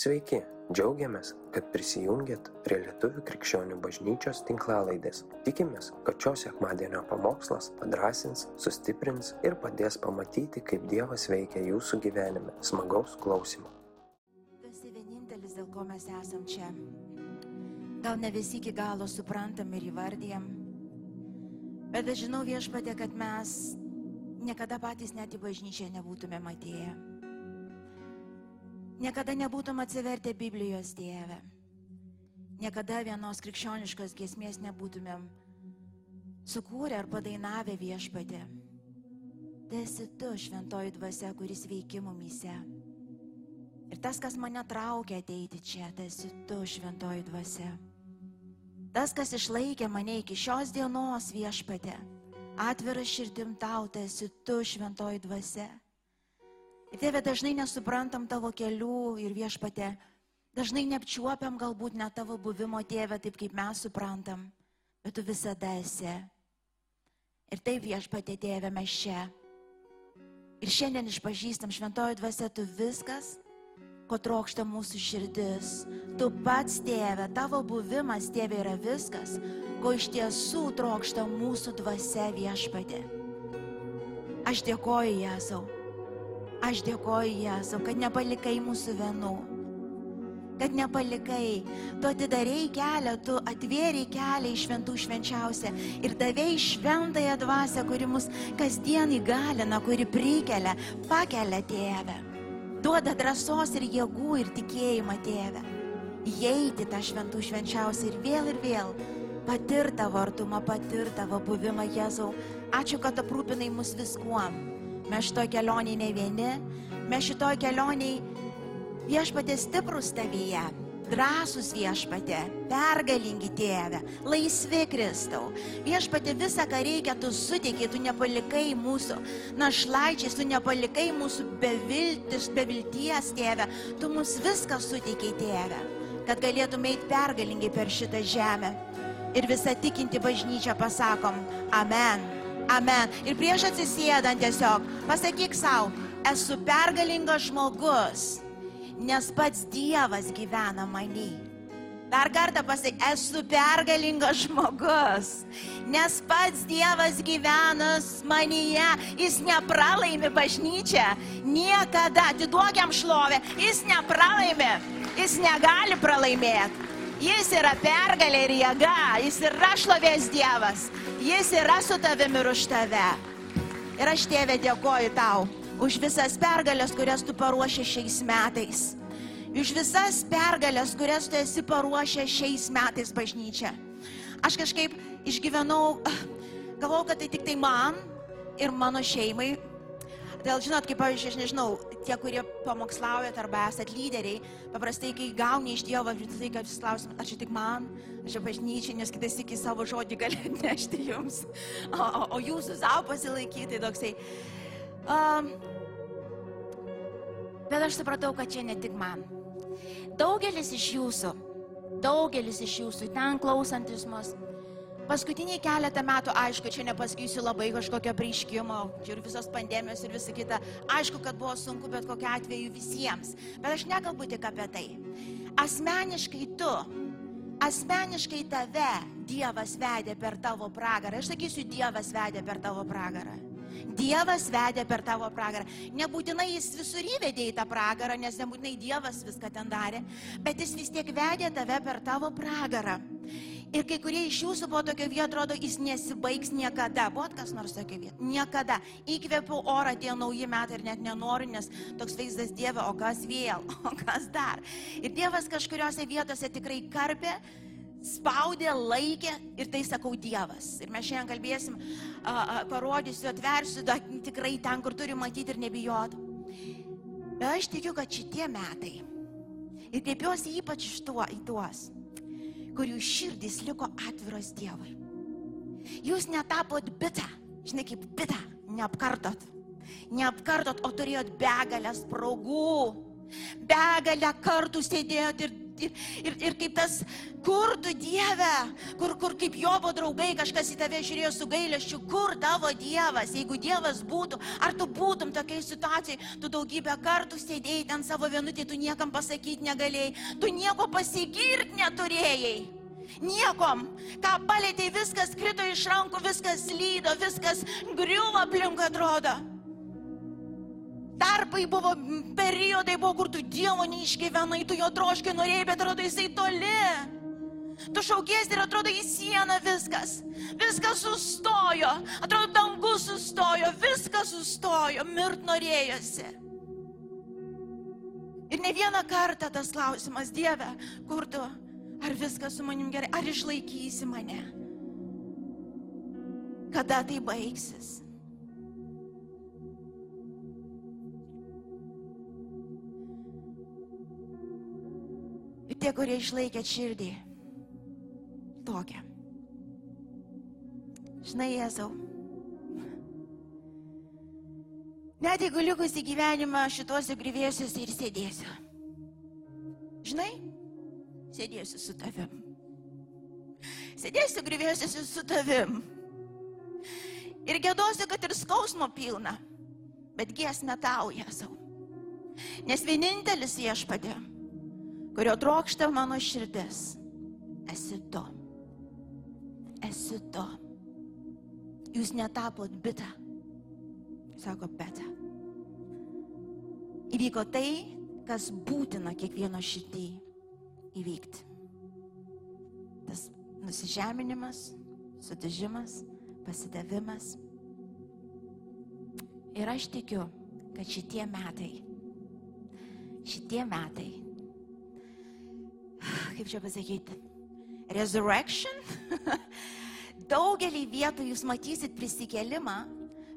Sveiki, džiaugiamės, kad prisijungiat prie Lietuvų krikščionių bažnyčios tinklalaidės. Tikimės, kad šios sekmadienio pamokslas padrasins, sustiprins ir padės pamatyti, kaip Dievas veikia jūsų gyvenime. Smagaus klausimų. Tu esi vienintelis, dėl ko mes esam čia. Gal ne visi iki galo suprantam ir įvardyjam, bet aš žinau viešpatė, kad mes niekada patys net į bažnyčią nebūtume atėję. Niekada nebūtum atsivertę Biblijos Dievę. Niekada vienos krikščioniškos giesmės nebūtumėm sukūrę ar padainavę viešpatė. Tai esi tu, šventoji dvasia, kuris veiki mumyse. Ir tas, kas mane traukia ateiti čia, tai esi tu, šventoji dvasia. Tas, kas išlaikė mane iki šios dienos viešpatė, atvira širdim tau, tai esi tu, šventoji dvasia. Tėve dažnai nesuprantam tavo kelių ir viešpatė, dažnai neapčiuopiam galbūt net tavo buvimo tėvę taip, kaip mes suprantam, bet tu visada esi. Ir taip viešpatė tėvė mes čia. Ir šiandien išpažįstam šventoji dvasia, tu viskas, ko trokšta mūsų širdis. Tu pats tėvė, tavo buvimas tėvė yra viskas, ko iš tiesų trokšta mūsų dvasia viešpatė. Aš dėkoju Jėzau. Aš dėkoju Jėzau, kad nepalikai mūsų vienų. Kad nepalikai, tu atidarėjai kelią, tu atvėrėjai kelią į šventų švenčiausią ir davėjai šventąją dvasę, kuri mus kasdien įgalina, kuri prikelia, pakelia tėvę. Duoda drąsos ir jėgų ir tikėjimą tėvę. Įeiti tą šventų švenčiausią ir vėl ir vėl patirtavo artumą, patirtavo buvimą Jėzau. Ačiū, kad aprūpinai mus viskuom. Mes šitoj kelioniai ne vieni, mes šitoj kelioniai viešpatė stiprus tavyje, drąsus viešpatė, pergalingi tėvė, laisvi Kristau. Viešpatė visą, ką reikia, tu suteikai, tu nepalikai mūsų našlaičiais, tu nepalikai mūsų beviltis, bevilties tėvė, tu mums viską suteikai tėvė, kad galėtume eiti pergalingai per šitą žemę. Ir visą tikinti bažnyčią pasakom, amen. Amen. Ir prieš atsisėdant tiesiog pasakyk savo, esu pergalingas žmogus, nes pats Dievas gyvena manį. Dar kartą pasakyk, esu pergalingas žmogus, nes pats Dievas gyvena manyje, jis nepralaimi bažnyčią, niekada, atiduokiam šlovę, jis nepralaimi, jis negali pralaimėti. Jis yra pergalė ir jėga, jis yra šlovės Dievas, jis yra su tavimi ir už tave. Ir aš tėvė dėkoju tau už visas pergalės, kurias tu paruošė šiais metais. Už visas pergalės, kurias tu esi paruošę šiais metais bažnyčia. Aš kažkaip išgyvenau, galvau, kad tai tik tai man ir mano šeimai Dėl žinot, kaip pavyzdžiui, aš nežinau, tie, kurie pamokslaujat arba esat lyderiai, paprastai, kai gauni iš Dievo, visą laiką vis klausim, ar čia tik man, ar čia bažnyčiai, nes kitais iki savo žodį gali nešti jums, o, o, o jūsų savo pasilaikyti, toksai. Um, bet aš supratau, kad čia ne tik man. Daugelis iš jūsų, daugelis iš jūsų, ten klausantis mus, Paskutiniai keletą metų, aišku, čia nepasakysiu labai kažkokio prieškimo, čia ir visos pandemijos ir visa kita. Aišku, kad buvo sunku bet kokiu atveju visiems. Bet aš nekalbu tik apie tai. Asmeniškai tu, asmeniškai tave Dievas vedė per tavo pragarą. Aš sakysiu, Dievas vedė per tavo pragarą. Dievas vedė per tavo pragarą. Nebūtinai jis visur įvedė į tą pragarą, nes nebūtinai Dievas viską ten darė, bet jis vis tiek vedė tave per tavo pragarą. Ir kai kurie iš jūsų buvo tokio vieto, atrodo, jis nesibaigs niekada. Buvot kas nors tokio vieto? Niekada. Įkvėpiau orą tie nauji metai ir net nenoriu, nes toks vaizdas Dieve, o kas vėl, o kas dar. Ir Dievas kažkuriuose vietose tikrai karpė, spaudė, laikė ir tai sakau Dievas. Ir mes šiandien kalbėsim, a, a, parodysiu, atversiu, da, tikrai ten, kur turi matyti ir nebijot. Bet aš tikiu, kad šitie metai, ir kreipiuosi ypač tuo, į tuos, kurių širdys liko atviros Dievui. Jūs netapot bita, žinai kaip bita, neapkartot. Neapkartot, o turėjot begalės progų. Begalę kartų sėdėjot ir ir, ir, ir kaip tas, kur tu Dieve, kur, kur kaip Jobo draugai kažkas į tave žiūrėjo su gailėščiu, kur tavo Dievas, jeigu Dievas būtų, ar tu būtum tokiai situacijai, tu daugybę kartų sėdėjai ten savo vienutį, tu niekam pasakyti negalėjai, tu nieko pasigirti neturėjai. Niekom, ką palėtėjai, viskas krito iš rankų, viskas lydo, viskas griuvo aplink atrodo tarpai buvo, periodai buvo, kur tu Dievo neišgyvenai, tu jo troškai norėjai, bet atrodo jisai toli. Tu šaukiesi ir atrodo į sieną viskas. Viskas sustojo. Atrodo, dangus sustojo, viskas sustojo. Mirt norėjosi. Ir ne vieną kartą tas klausimas, Dieve, kur tu, ar viskas su manim gerai, ar išlaikysi mane? Kada tai baigsis? Ir tie, kurie išlaikė širdį tokią. Žinai, Jėzau, net jeigu likusi gyvenimą šituose grįvėsiuose ir sėdėsiu. Žinai, sėdėsiu su tavim. Sėdėsiu grįvėsiuose su tavim. Ir gėdosiu, kad ir skausmo pilna, bet giesmę tau, Jėzau. Nes vienintelis viešpadė kurio trokšta mano širdis, esi tu. Esi tu. Jūs netapot bitą, sako Peta. Įvyko tai, kas būtina kiekvieno širdį įvykti. Tas nusižeminimas, sudižimas, pasidavimas. Ir aš tikiu, kad šitie metai, šitie metai kaip čia pasakyti, resurrection. Daugelį vietų jūs matysit prisikelimą,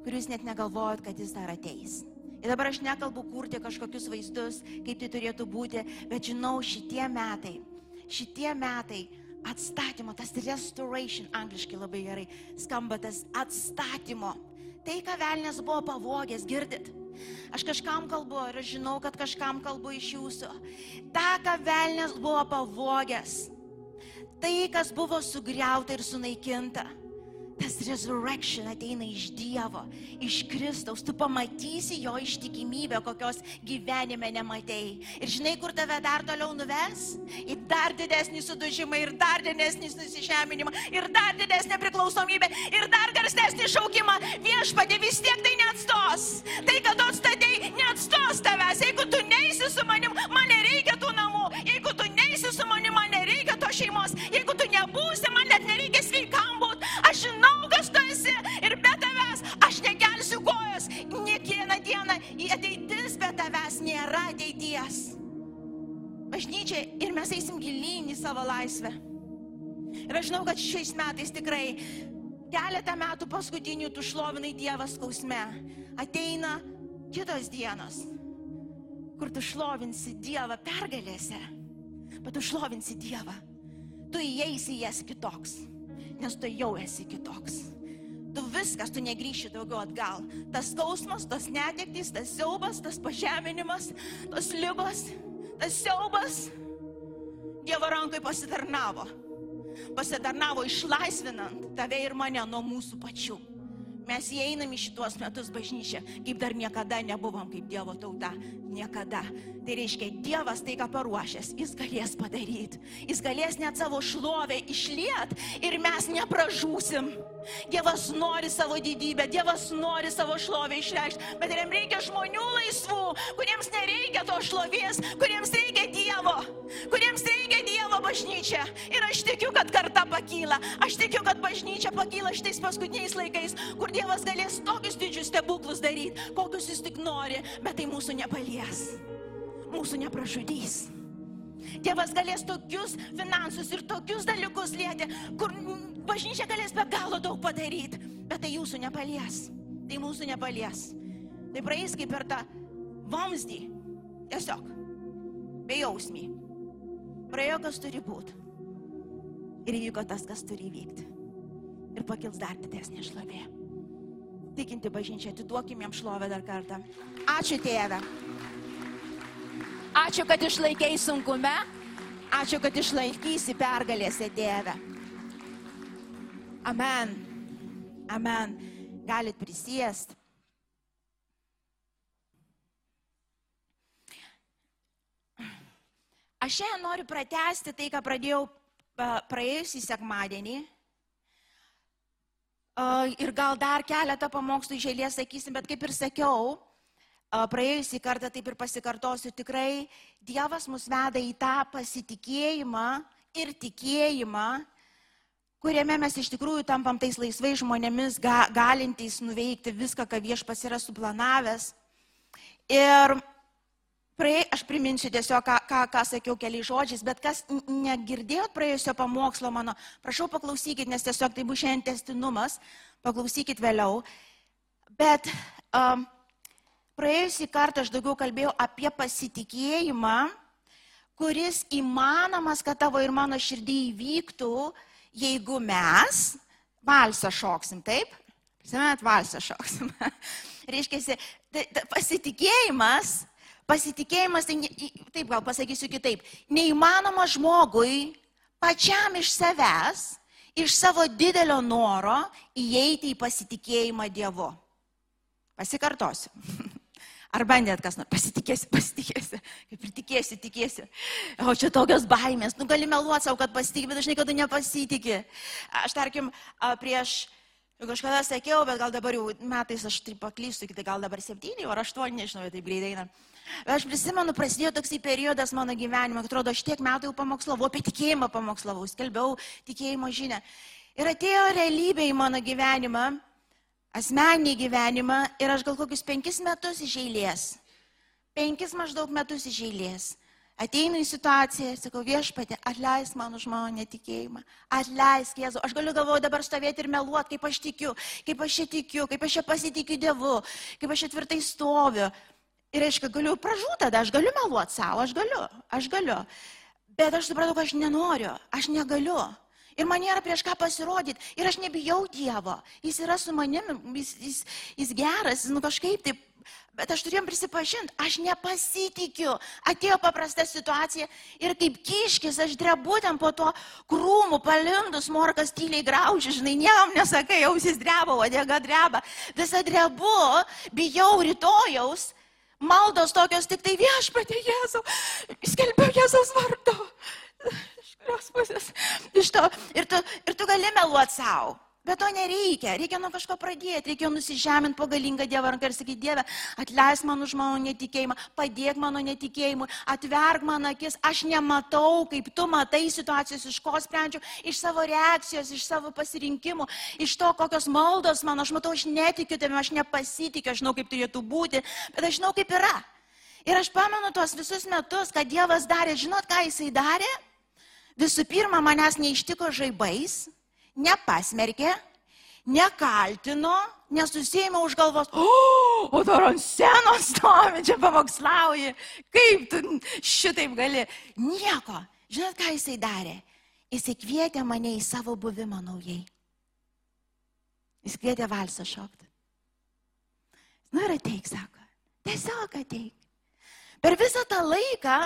kur jūs net negalvojot, kad jis dar ateis. Ir dabar aš nekalbu kurti kažkokius vaizdus, kaip tai turėtų būti, bet žinau, šitie metai, šitie metai atstatymo, tas restoration, angliškai labai gerai skamba tas atstatymo. Tai, ką velnės buvo pavogęs, girdit? Aš kažkam kalbu ir aš žinau, kad kažkam kalbu iš jūsų. Ta, ką velnės buvo pavogęs, tai, kas buvo sugriauta ir sunaikinta tas resurrection ateina iš Dievo, iš Kristaus. Tu pamatysi jo ištikimybę, kokios gyvenime nematėjai. Ir žinai, kur tave dar toliau nuves? Į dar didesnį sudužimą, ir dar didesnį nusižeminimą, ir dar didesnį priklausomybę, ir dar garsesnį šaukimą. Viešpatė vis tiek tai neatstos. Tai, kad tu atstatėjai, neatstos tavęs. Jeigu tu neisi su manim, man nereikia tų namų. Jeigu tu neisi su manim, man nereikia to šeimos. Jeigu tu nebūsi, man nereikia tavęs nėra ateities. Bažnyčia ir mes eisim gilyn į savo laisvę. Ir aš žinau, kad šiais metais tikrai keletą metų paskutinių tu šlovinai Dievą skausme. Ateina kitos dienos, kur tu šlovinsi Dievą pergalėse, bet tu šlovinsi Dievą. Tu įeisi į jas kitoks nes tu jau esi kitoks. Tu viskas, tu negryši daugiau atgal. Tas skausmas, tas netektys, tas siaubas, tas pažeminimas, tos lygos, tas siaubas Dievo rankai pasitarnavo. Pasitarnavo išlaisvinant tave ir mane nuo mūsų pačių. Mes įeinam į šituos metus bažnyčią, kaip dar niekada nebuvom kaip Dievo tauta. Niekada. Tai reiškia, Dievas tai, ką paruošęs, jis galės padaryti. Jis galės net savo šlovę išliet ir mes nepražūsim. Dievas nori savo didybę, Dievas nori savo šlovę išreikšti, bet jam reikia žmonių laisvų, kuriems nereikia to šlovės, kuriems reikia Dievo, kuriems reikia Dievo bažnyčia. Ir aš tikiu, kad karta pakyla. Aš tikiu, kad bažnyčia pakyla šitais paskutiniais laikais, kur Dievas galės tokius didžius stebuklus daryti, kokius jis tik nori, bet tai mūsų nepalies. Mūsų nepražudys. Dievas galės tokius finansus ir tokius dalykus lieti, kur bažnyčia galės be galo daug padaryti, bet tai jūsų nepalies. Tai mūsų nepalies. Tai praeis kaip per tą vamzdį. Tiesiog. Be jausmį. Praėjo, kas turi būti. Ir įvyko tas, kas turi įvykti. Ir pakils dar didesnė šlovė. Tikinti bažnyčia, atiduokim jam šlovę dar kartą. Ačiū tėve. Ačiū, kad išlaikėjai sunkume. Ačiū, kad išlaikysi pergalėse, Dieve. Amen. Amen. Galit prisėsti. Aš šiandien noriu pratesti tai, ką pradėjau praėjusį sekmadienį. Ir gal dar keletą pamokslų iš eilės sakysim, bet kaip ir sakiau, praėjusį kartą taip ir pasikartosiu, tikrai Dievas mus veda į tą pasitikėjimą ir tikėjimą, kuriame mes iš tikrųjų tampam tais laisvais žmonėmis, ga, galintys nuveikti viską, ką viešpas yra suplanavęs. Ir Praėjai, aš priminsiu tiesiog, ką, ką, ką sakiau keliais žodžiais, bet kas negirdėjot praėjusio pamokslo mano, prašau paklausykit, nes tiesiog tai bus šiandien testinumas, paklausykit vėliau. Bet um, praėjusį kartą aš daugiau kalbėjau apie pasitikėjimą, kuris įmanomas, kad tavo ir mano širdį įvyktų, jeigu mes valsą šoksim, taip? Prisimenat, valsą šoksim. Reiškia, tai, tai pasitikėjimas Pasitikėjimas, tai, taip gal pasakysiu kitaip, neįmanoma žmogui pačiam iš savęs, iš savo didelio noro įeiti į pasitikėjimą Dievu. Pasikartosiu. Ar bandėt kas nors, pasitikėsi, pasitikėsi, kaip ir tikėsi, tikėsi. O čia tokios baimės, nu gali meluoti savo, kad pasitikė, bet aš niekada nepasitikė. Aš tarkim, prieš kažkada sakiau, bet gal dabar jau metais aš taip paklystu, tai gal dabar septyni ar aštuoni, nežinau, taip greitai eina. Aš prisimenu, prasidėjo toksai periodas mano gyvenime, atrodo, aš tiek metų jau pamokslavau, apie tikėjimą pamokslavau, skelbiau tikėjimo žinę. Ir atėjo realybė į mano gyvenimą, asmeninį gyvenimą ir aš gal kokius penkis metus iš eilės, penkis maždaug metus iš eilės, ateinu į situaciją, sakau, viešpatė, atleisk man už mano netikėjimą, atleisk Jėzu. Aš galiu galvoju dabar stovėti ir meluoti, kaip aš tikiu, kaip aš čia tikiu, kaip aš čia pasitikiu Dievu, kaip aš čia tvirtai stoviu. Ir aišku, galiu pražūti tada, aš galiu meluoti savo, aš galiu, aš galiu. Bet aš supratau, kad aš nenoriu, aš negaliu. Ir man nėra prieš ką pasirodyti. Ir aš nebijau Dievo. Jis yra su manimi, jis, jis, jis geras, jis nu kažkaip taip. Bet aš turėjom prisipažinti, aš nepasitikiu. Atėjo paprasta situacija ir kaip kiškis, aš drebu ten po to krūmų, palindus, morkas tyliai grauži, žinai, niekam nesakai, ausis dreba, odėga dreba. Visą drebu, bijau rytojaus maldos tokios tik tai viešpatė Jėzau, skelbiu Jėzaus vardu. Iš kurios pusės? Iš to. Ir tu, ir tu gali meluoti savo. Bet to nereikia, reikia nuo kažko pradėti, reikia nusižeminti po galingą Dievą ranką ir sakyti, Dieve, atleisk man už mano netikėjimą, padėk mano netikėjimui, atverk man akis, aš nematau, kaip tu matai situacijos, iš ko sprendžiu, iš savo reakcijos, iš savo pasirinkimų, iš to, kokios maldos man, aš matau, aš netikiu tavimi, aš nepasitikiu, aš žinau, kaip turėtų būti, bet aš žinau, kaip yra. Ir aš pamenu tuos visus metus, kad Dievas darė, žinot, ką jisai darė? Visų pirma, manęs neištiko žaibais nepasmerkė, nekaltino, nesusėmė už galvos, o, o dar ant senos stovi, čia pamokslauji, kaip tu šitaip gali. Nieko. Žinot, ką jisai darė? Jisai kvietė mane į savo buvimą naujai. Jis kvietė valsą šokti. Nu ir ateik, sako. Tiesiog ateik. Per visą tą laiką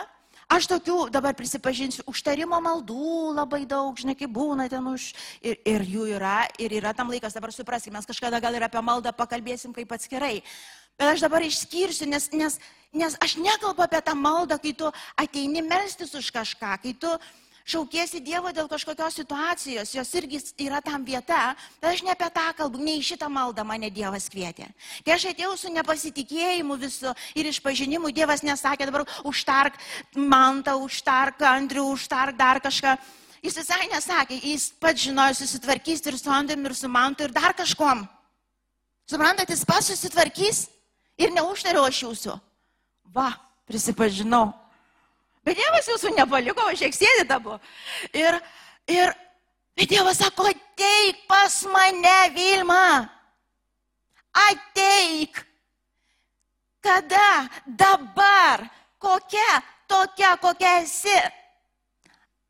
Aš tokių, dabar prisipažinsiu, užtarimo maldų labai daug, žinai, kaip būna ten už, ir, ir jų yra, ir yra tam laikas, dabar supraskime, mes kažkada gal ir apie maldą pakalbėsim kaip atskirai. Bet aš dabar išskirsiu, nes, nes, nes aš nekalbu apie tą maldą, kai tu ateini melstis už kažką, kai tu šaukėsi Dievo dėl kažkokios situacijos, jos irgi yra tam vieta, bet aš ne apie tą kalbu, ne į šitą maldą mane Dievas kvietė. Kai aš atėjau su nepasitikėjimu visu ir išpažinimu, Dievas nesakė dabar užtark mantą, užtark Andrių, užtark dar kažką. Jis visai nesakė, jis pats žinojo susitvarkys ir su Andriu, ir su mantu, ir dar kažkom. Suprantate, jis pats susitvarkys ir neužtariu aš jūsų. Va, prisipažinau. Bet Dievas jūsų nepaliko, aš šiek sėdė dabar. Ir, ir, bet Dievas sako, ateik pas mane, Vilma. Ateik. Kada? Dabar. Kokia? Tokia, kokia esi.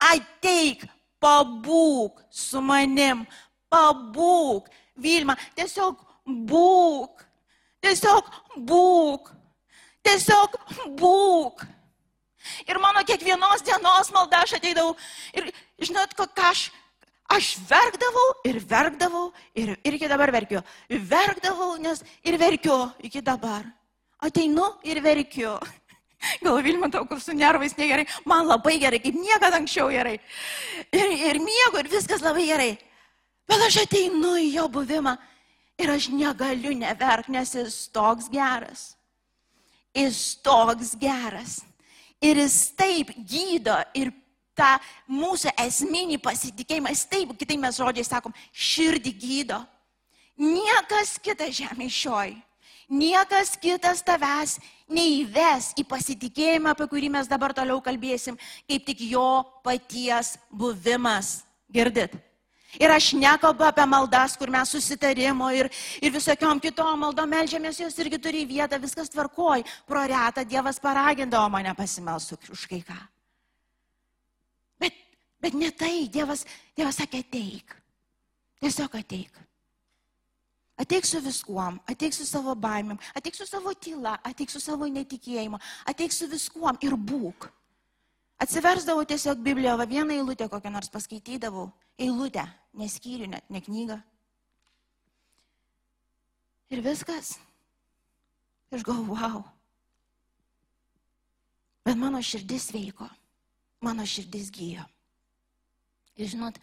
Ateik, pabūk su manim. Pabūk. Vilma, tiesiog būk. Tiesiog būk. Tiesiog būk. Ir mano kiekvienos dienos malda aš ateidavau. Ir žinot, ką aš, aš verkdavau ir verkdavau ir, ir iki dabar verkiu. Verkdavau, nes ir verkiu iki dabar. Ateinu ir verkiu. Gal Vilmatau, kur su nervais negerai, man labai gerai, kaip niekada anksčiau gerai. Ir, ir miego, ir viskas labai gerai. Bet aš ateinu į jo buvimą ir aš negaliu neverk, nes jis toks geras. Jis toks geras. Ir jis taip gydo ir tą mūsų esminį pasitikėjimą, jis taip, kitai mes žodžiai sakom, širdį gydo. Niekas kitas žemė šioj, niekas kitas tavęs neįves į pasitikėjimą, apie kurį mes dabar toliau kalbėsim, kaip tik jo paties buvimas. Girdit? Ir aš nekalbu apie maldas, kur mes susitarimo ir, ir visokiom kitom maldom melžiamės, jos irgi turi vietą, viskas tvarkoj. Pro retą Dievas paragindavo mane pasimelsti už kai ką. Bet, bet ne tai, Dievas, Dievas sakė ateik. Tiesiog ateik. Ateik su viskuom, ateik su savo baimėm, ateik su savo tyla, ateik su savo netikėjimu, ateik su viskuom ir būk. Atsiversdavau tiesiog Bibliją, va vieną eilutę kokią nors paskaitydavau, eilutę, neskyrių, net ne knygą. Ir viskas. Ir aš galvoju, wow. Bet mano širdis veiko, mano širdis gyjo. Ir žinot,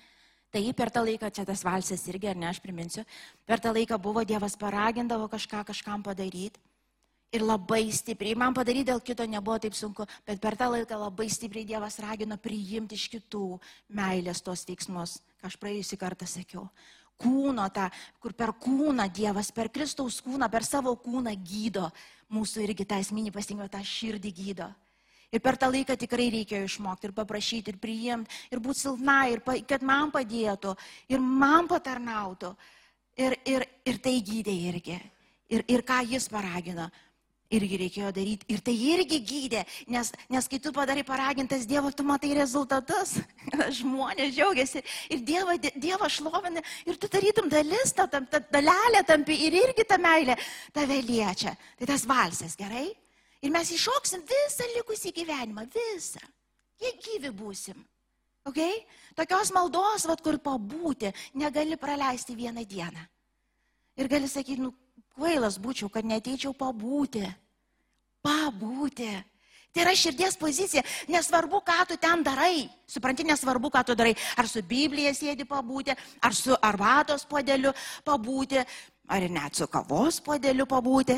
tai per tą laiką, čia tas valsas irgi, ar ne, aš priminsiu, per tą laiką buvo Dievas paragindavo kažką kažkam padaryti ir labai stipriai. Man padaryti dėl kito nebuvo taip sunku, bet per tą laiką labai stipriai Dievas ragino priimti iš kitų meilės tos veiksmus, ką aš praėjusį kartą sakiau. Kūno tą, kur per kūną Dievas, per Kristaus kūną, per savo kūną gydo mūsų irgi tą esminį pasirinkimą, tą širdį gydo. Ir per tą laiką tikrai reikėjo išmokti ir paprašyti, ir priimti, ir būti silpna, ir pa, kad man padėtų, ir man patarnautų. Ir, ir, ir tai gydė irgi. Ir, ir ką jis paragino irgi reikėjo daryti. Ir tai irgi gydė, nes, nes kai tu padarai paragintas Dievo, tu matai rezultatus. Žmonės džiaugiasi ir Dievą, Dievą šlovina ir tu tarytum dalis, ta, ta, ta dalelė tampi ir irgi ta meilė tave liečia. Tai tas valsas, gerai? Ir mes iššoksim visą likusį gyvenimą, visą. Kiek gyvi būsim. Okay? Tokios maldos, vat, kur pabūti, negali praleisti vieną dieną. Ir gali sakyti, nu, kvailas būčiau, kad neteičiau pabūti pabūti. Tai yra širdies pozicija. Nesvarbu, ką tu ten darai. Supranti, nesvarbu, ką tu darai. Ar su Biblija sėdi pabūti, ar su arbatos podeliu pabūti, ar net su kavos podeliu pabūti,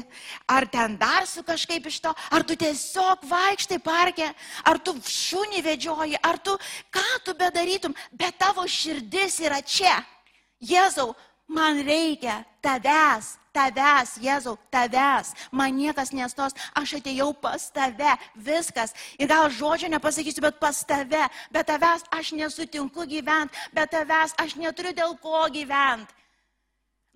ar ten dar su kažkaip iš to, ar tu tiesiog vaikštai parke, ar tu šunį vedžioji, ar tu ką tu bedarytum, bet tavo širdis yra čia. Jėzau, man reikia tavęs, tavęs, Jėzau, tavęs, man niekas nestos, aš atėjau pas tave, viskas. Ir gal žodžio nepasakysiu, bet pas tave, bet tavęs aš nesutinku gyventi, bet tavęs aš neturiu dėl ko gyventi.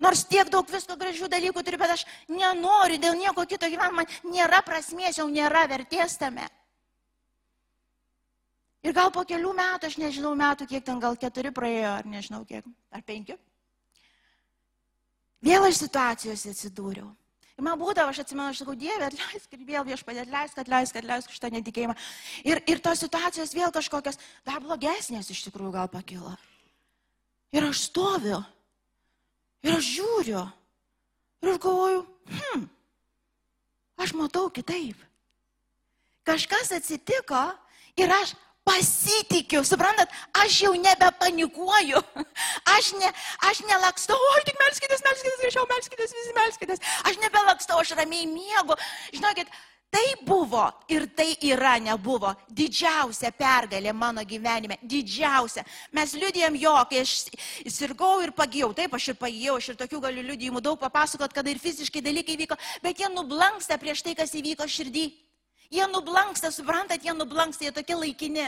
Nors tiek daug visko gražių dalykų turiu, bet aš nenoriu dėl nieko kito gyventi, man nėra prasmės, jau nėra vertės tame. Ir gal po kelių metų, aš nežinau metų, kiek ten gal keturi praėjo, ar nežinau kiek, ar penki. Vėl aš situacijose atsidūriau. Ir man būdavo, aš atsimenu, aš sakau, Dieve, atleisk ir vėl viešpadė, atleisk, atleisk, atleisk šitą netikėjimą. Ir, ir tos situacijos vėl kažkokios dar blogesnės iš tikrųjų gal pakilo. Ir aš stoviu. Ir aš žiūriu. Ir aš galvoju, hm, aš matau kitaip. Kažkas atsitiko ir aš pasitikiu, suprantat, aš jau nebepanikuoju, aš, ne, aš nelakstau, oi tik melskitės, melskitės, greičiau melskitės, visi melskitės, aš nebelakstau, aš ramiai miegu. Žinokit, tai buvo ir tai yra nebuvo didžiausia pergalė mano gyvenime, didžiausia. Mes liūdėjom jo, kai aš sirgau ir pagijau, taip aš ir pagijau, aš ir tokių galiu liūdėjimų daug papasakot, kada ir fiziškai dalykai vyko, bet jie nublanksta prieš tai, kas įvyko širdį. Jie nublanksta, suprantat, jie nublanksta, jie tokie laikini.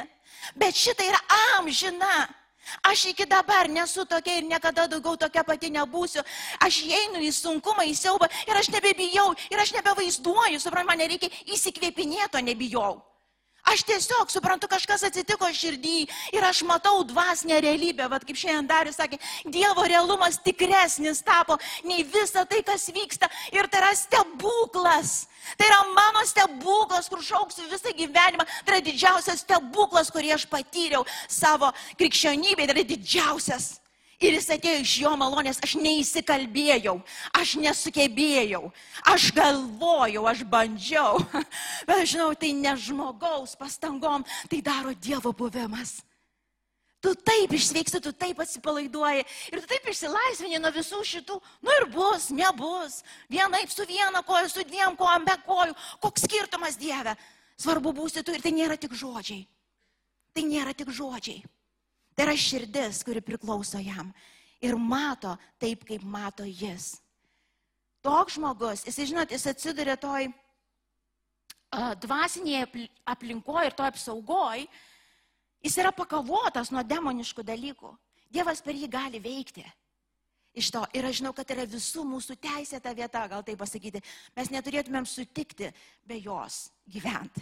Bet šitą yra amžina. Aš iki dabar nesu tokia ir niekada daugiau tokia pati nebūsiu. Aš einu į sunkumą, į siaubą ir aš nebebijau, ir aš nebevaizduoju, suprantat, man nereikia įsikvėpinėto, nebijau. Aš tiesiog suprantu, kažkas atsitiko širdį ir aš matau dvasinę realybę. Vat kaip šiandien Darius sakė, Dievo realumas tikresnis tapo nei visa tai, kas vyksta. Ir tai yra stebuklas. Tai yra mano stebuklas, kur šauksiu visą gyvenimą. Tai yra didžiausias stebuklas, kurį aš patyriau savo krikščionybėje. Tai yra didžiausias. Ir jis atėjo iš jo malonės, aš neįsikalbėjau, aš nesugebėjau, aš galvojau, aš bandžiau. Bet aš žinau, tai ne žmogaus pastangom, tai daro Dievo buvimas. Tu taip išsveiksi, tu taip atsipalaiduoji ir tu taip išsilaisvini nuo visų šitų, nu ir bus, nebus, vienaip su viena koja, su dviem kojom, be kojų, koks skirtumas Dieve. Svarbu būsi tu ir tai nėra tik žodžiai. Tai nėra tik žodžiai. Tai yra širdis, kuri priklauso jam. Ir mato taip, kaip mato jis. Toks žmogus, jis, žinot, jis atsiduria toj uh, dvasinėje aplinkoje ir toj apsaugoje, jis yra pakavotas nuo demoniškų dalykų. Dievas per jį gali veikti. Iš to. Ir aš žinau, kad yra visų mūsų teisėta vieta, gal tai pasakyti. Mes neturėtumėm sutikti be jos gyventi.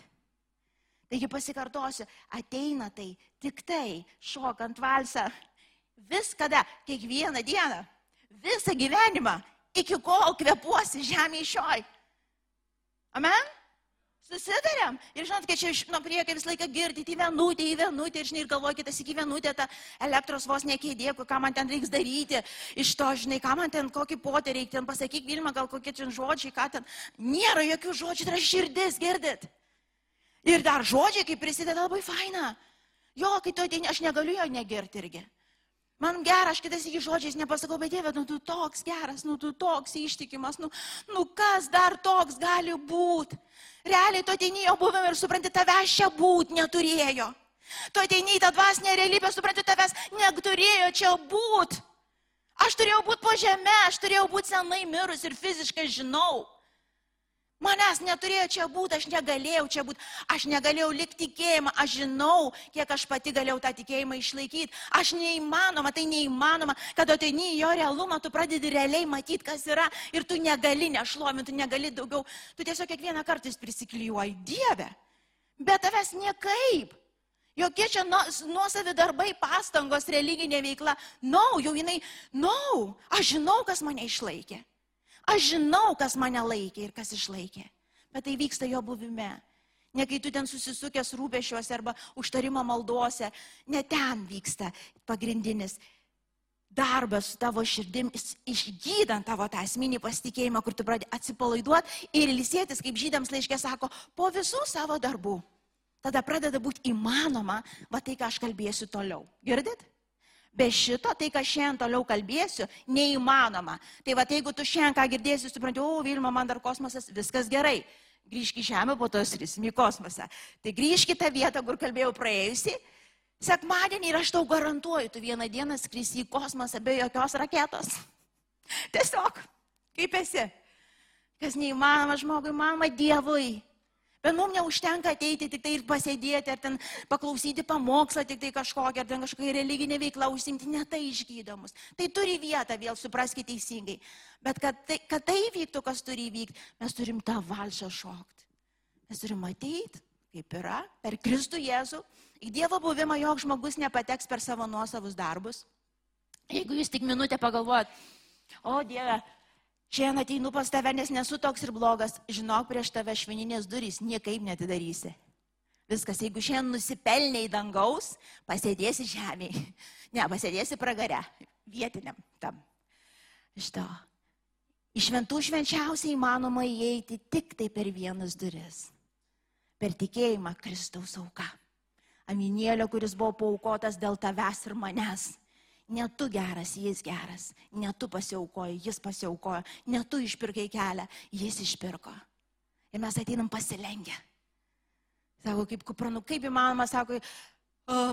Taigi pasikartosiu, ateina tai tik tai šokant valsą. Viskada, kiekvieną dieną, visą gyvenimą, iki kol kvepuosi žemė išioj. Amen? Susidarėm. Ir žinot, kad čia iš nuo priekio visą laiką girdite į vienutę, į vienutę ir žinai, ir galvokite, iki vienutę tą elektros vos nekėdė, ką man ten reiks daryti. Iš to, žinai, ką man ten, kokį potį reikia ten pasakyti, Vilma, gal kokie čia žodžiai, ką ten. Nėra jokių žodžių, tai yra širdis, girdit. Ir dar žodžiai, kai prisideda labai faina. Jo, kai tu ateini, aš negaliu jo negirti irgi. Man gera, aš kitais iki žodžiais nepasakau, bet Dieve, nu tu toks geras, nu tu toks ištikimas, nu, nu kas dar toks gali būti. Realiai tu ateini jo buvim ir supranti, tavęs čia būti neturėjo. Tu ateini į tą dvasinę realybę, supranti, tavęs neturėjo čia būti. Aš turėjau būti po žemė, aš turėjau būti senai mirus ir fiziškai žinau. Manęs neturėjo čia būti, aš negalėjau čia būti, aš negalėjau likti tikėjimą, aš žinau, kiek aš pati galėjau tą tikėjimą išlaikyti. Aš neįmanoma, tai neįmanoma, kad ateini į jo realumą, tu pradedi realiai matyti, kas yra ir tu negali nešlominti, tu negali daugiau, tu tiesiog kiekvieną kartą prisiklijuoji Dievę. Bet tavęs niekaip. Jokie čia nuosavi darbai, pastangos, religinė veikla. Na, no, jau jinai, na, no, aš žinau, kas mane išlaikė. Aš žinau, kas mane laikė ir kas išlaikė. Bet tai vyksta jo buvime. Ne kai tu ten susisukęs rūpešiuose arba užtarimo maldose, ne ten vyksta pagrindinis darbas su tavo širdim, išgydant tavo tą asmenį pasitikėjimą, kur tu pradedi atsipalaiduoti ir ilsėtis, kaip žydams laiškė sako, po visų savo darbų. Tada pradeda būti įmanoma, va tai, ką aš kalbėsiu toliau. Girdit? Be šito, tai, ką šiandien toliau kalbėsiu, neįmanoma. Tai va, jeigu tu šiandien ką girdėsi, supranti, o Vilma, man dar kosmosas, viskas gerai. Grįžk į Žemę, po to skrisim į kosmosą. Tai grįžk į tą vietą, kur kalbėjau praėjusi. Sekmadienį ir aš tau garantuoju, tu vieną dieną skrisi į kosmosą be jokios raketos. Tiesiog, kaip esi. Kas neįmanoma žmogui, mama Dievui. Bet mums neužtenka ateiti tik tai ir pasėdėti, ar ten paklausyti pamokslą, tik tai kažkokią, ar ten kažkokią religinę veiklą užsimti, ne tai išgydomus. Tai turi vietą, vėl supraskite teisingai. Bet kad tai, kad tai vyktų, kas turi įvykti, mes turim tą valsą šokti. Mes turim ateiti, kaip yra, per Kristų Jėzų. Į Dievo buvimą joks žmogus nepateks per savo nuosavus darbus. Jeigu jūs tik minutę pagalvojat, o Dieve, Šiandien ateinu pas tave, nes nesu toks ir blogas. Žinok, prieš tave švininės durys niekaip netidarysi. Viskas, jeigu šiandien nusipelniai dangaus, pasėdėsi žemėje. Ne, pasėdėsi pragare, vietiniam tam. Iš to. Iš šventų švenčiausiai įmanoma įeiti tik tai per vienas duris. Per tikėjimą Kristaus auka. Aminėlio, kuris buvo paukotas dėl tavęs ir manęs. Ne tu geras, jis geras. Ne tu pasiaukoji, jis pasiaukojo. Ne tu išpirkai kelią, jis išpirko. Ir mes ateinam pasilengę. Sako, kaip kupranų, kaip įmanoma, sako,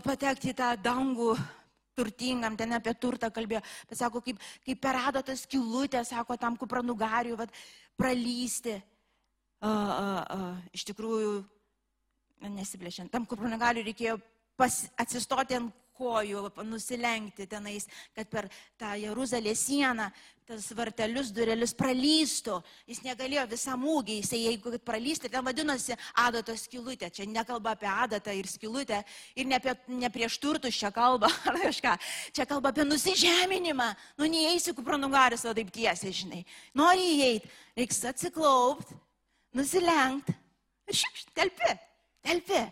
patekti į tą dangų turtingam, ten apie turtą kalbėjo, bet sako, kaip, kaip per adatas kilutę, sako, tam kupranugariui, vad, pralysti. Uh, uh, uh, iš tikrųjų, nesiplėšiant, tam kupranugariui reikėjo pas, atsistoti ant kojų, nusilenkti tenais, kad per tą Jeruzalės sieną tas vartelius, durelius pralystų. Jis negalėjo visam ūgį, jisai jeigu pralystų, ten vadinosi adatos skilutė. Čia nekalba apie adatą ir skilutę ir ne, apie, ne prieš turtus čia kalba ar kažką. Čia kalba apie nusižeminimą. Nu, neįeisi kupranugaris, o taip tiesiai, žinai. Nori įeiti, reiks atsiklaupti, nusilenkti ir šiek, telpi, telpi.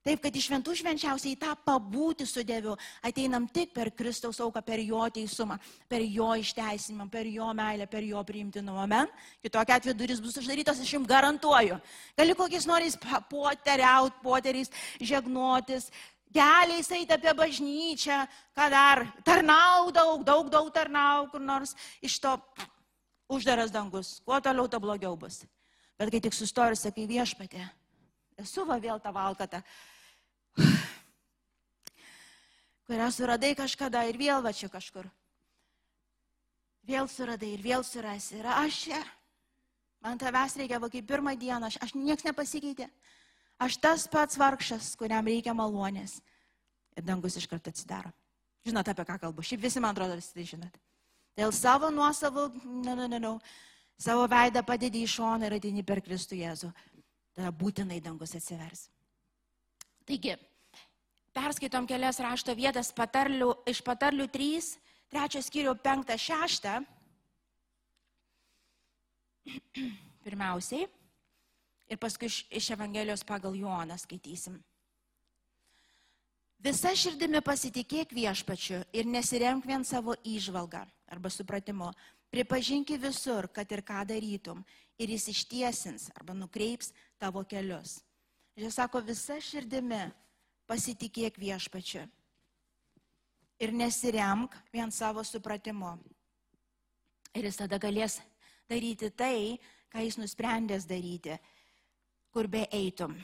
Taip, kad iš šventų švenčiausiai tą pabūti su Dievu ateinam tik per Kristaus auką, per jo teisumą, per jo išteisinimą, per jo meilę, per jo priimtinumą. Amen. Kitokia atveju duris bus uždarytos, aš jums garantuoju. Gali kokiais noriais poteriaut, poteriais, žegnotis, keliais eiti apie bažnyčią, ką dar, tarnau daug, daug, daug tarnau, kur nors iš to uždaras dangus. Kuo toliau, to blogiau bus. Bet kai tik sustoji ir sakai viešpatė, esu va vėl tą valkatą, kurią suradai kažkada ir vėl va čia kažkur. Vėl suradai ir vėl surasi. Ir aš čia. Man tavęs reikia, va kaip pirmą dieną, aš, aš nieks nepasikeitė. Aš tas pats vargšas, kuriam reikia malonės. Ir dangus iš karto atsidaro. Žinot, apie ką kalbu. Šiaip visi, man atrodo, visi tai žinot. Dėl savo nuosavų, ne, ne, ne, ne, savo veidą padedi į šoną ir ateini per Kristų Jėzų. Tada būtinai dangus atsivers. Taigi, perskaitom kelias rašto vietas patarlių, iš patarlių 3, 3 skyrių 5, 6. Pirmiausiai. Ir paskui iš, iš Evangelijos pagal Joną skaitysim. Visa širdimi pasitikėk viešpačiu ir nesiremk vien savo įžvalgą arba supratimu. Pripažinki visur, kad ir ką darytum, ir jis ištiesins arba nukreips tavo kelius. Jis sako, visa širdimi pasitikėk viešpačiu. Ir nesiremk vien savo supratimu. Ir jis tada galės daryti tai, ką jis nusprendęs daryti, kur be eitum.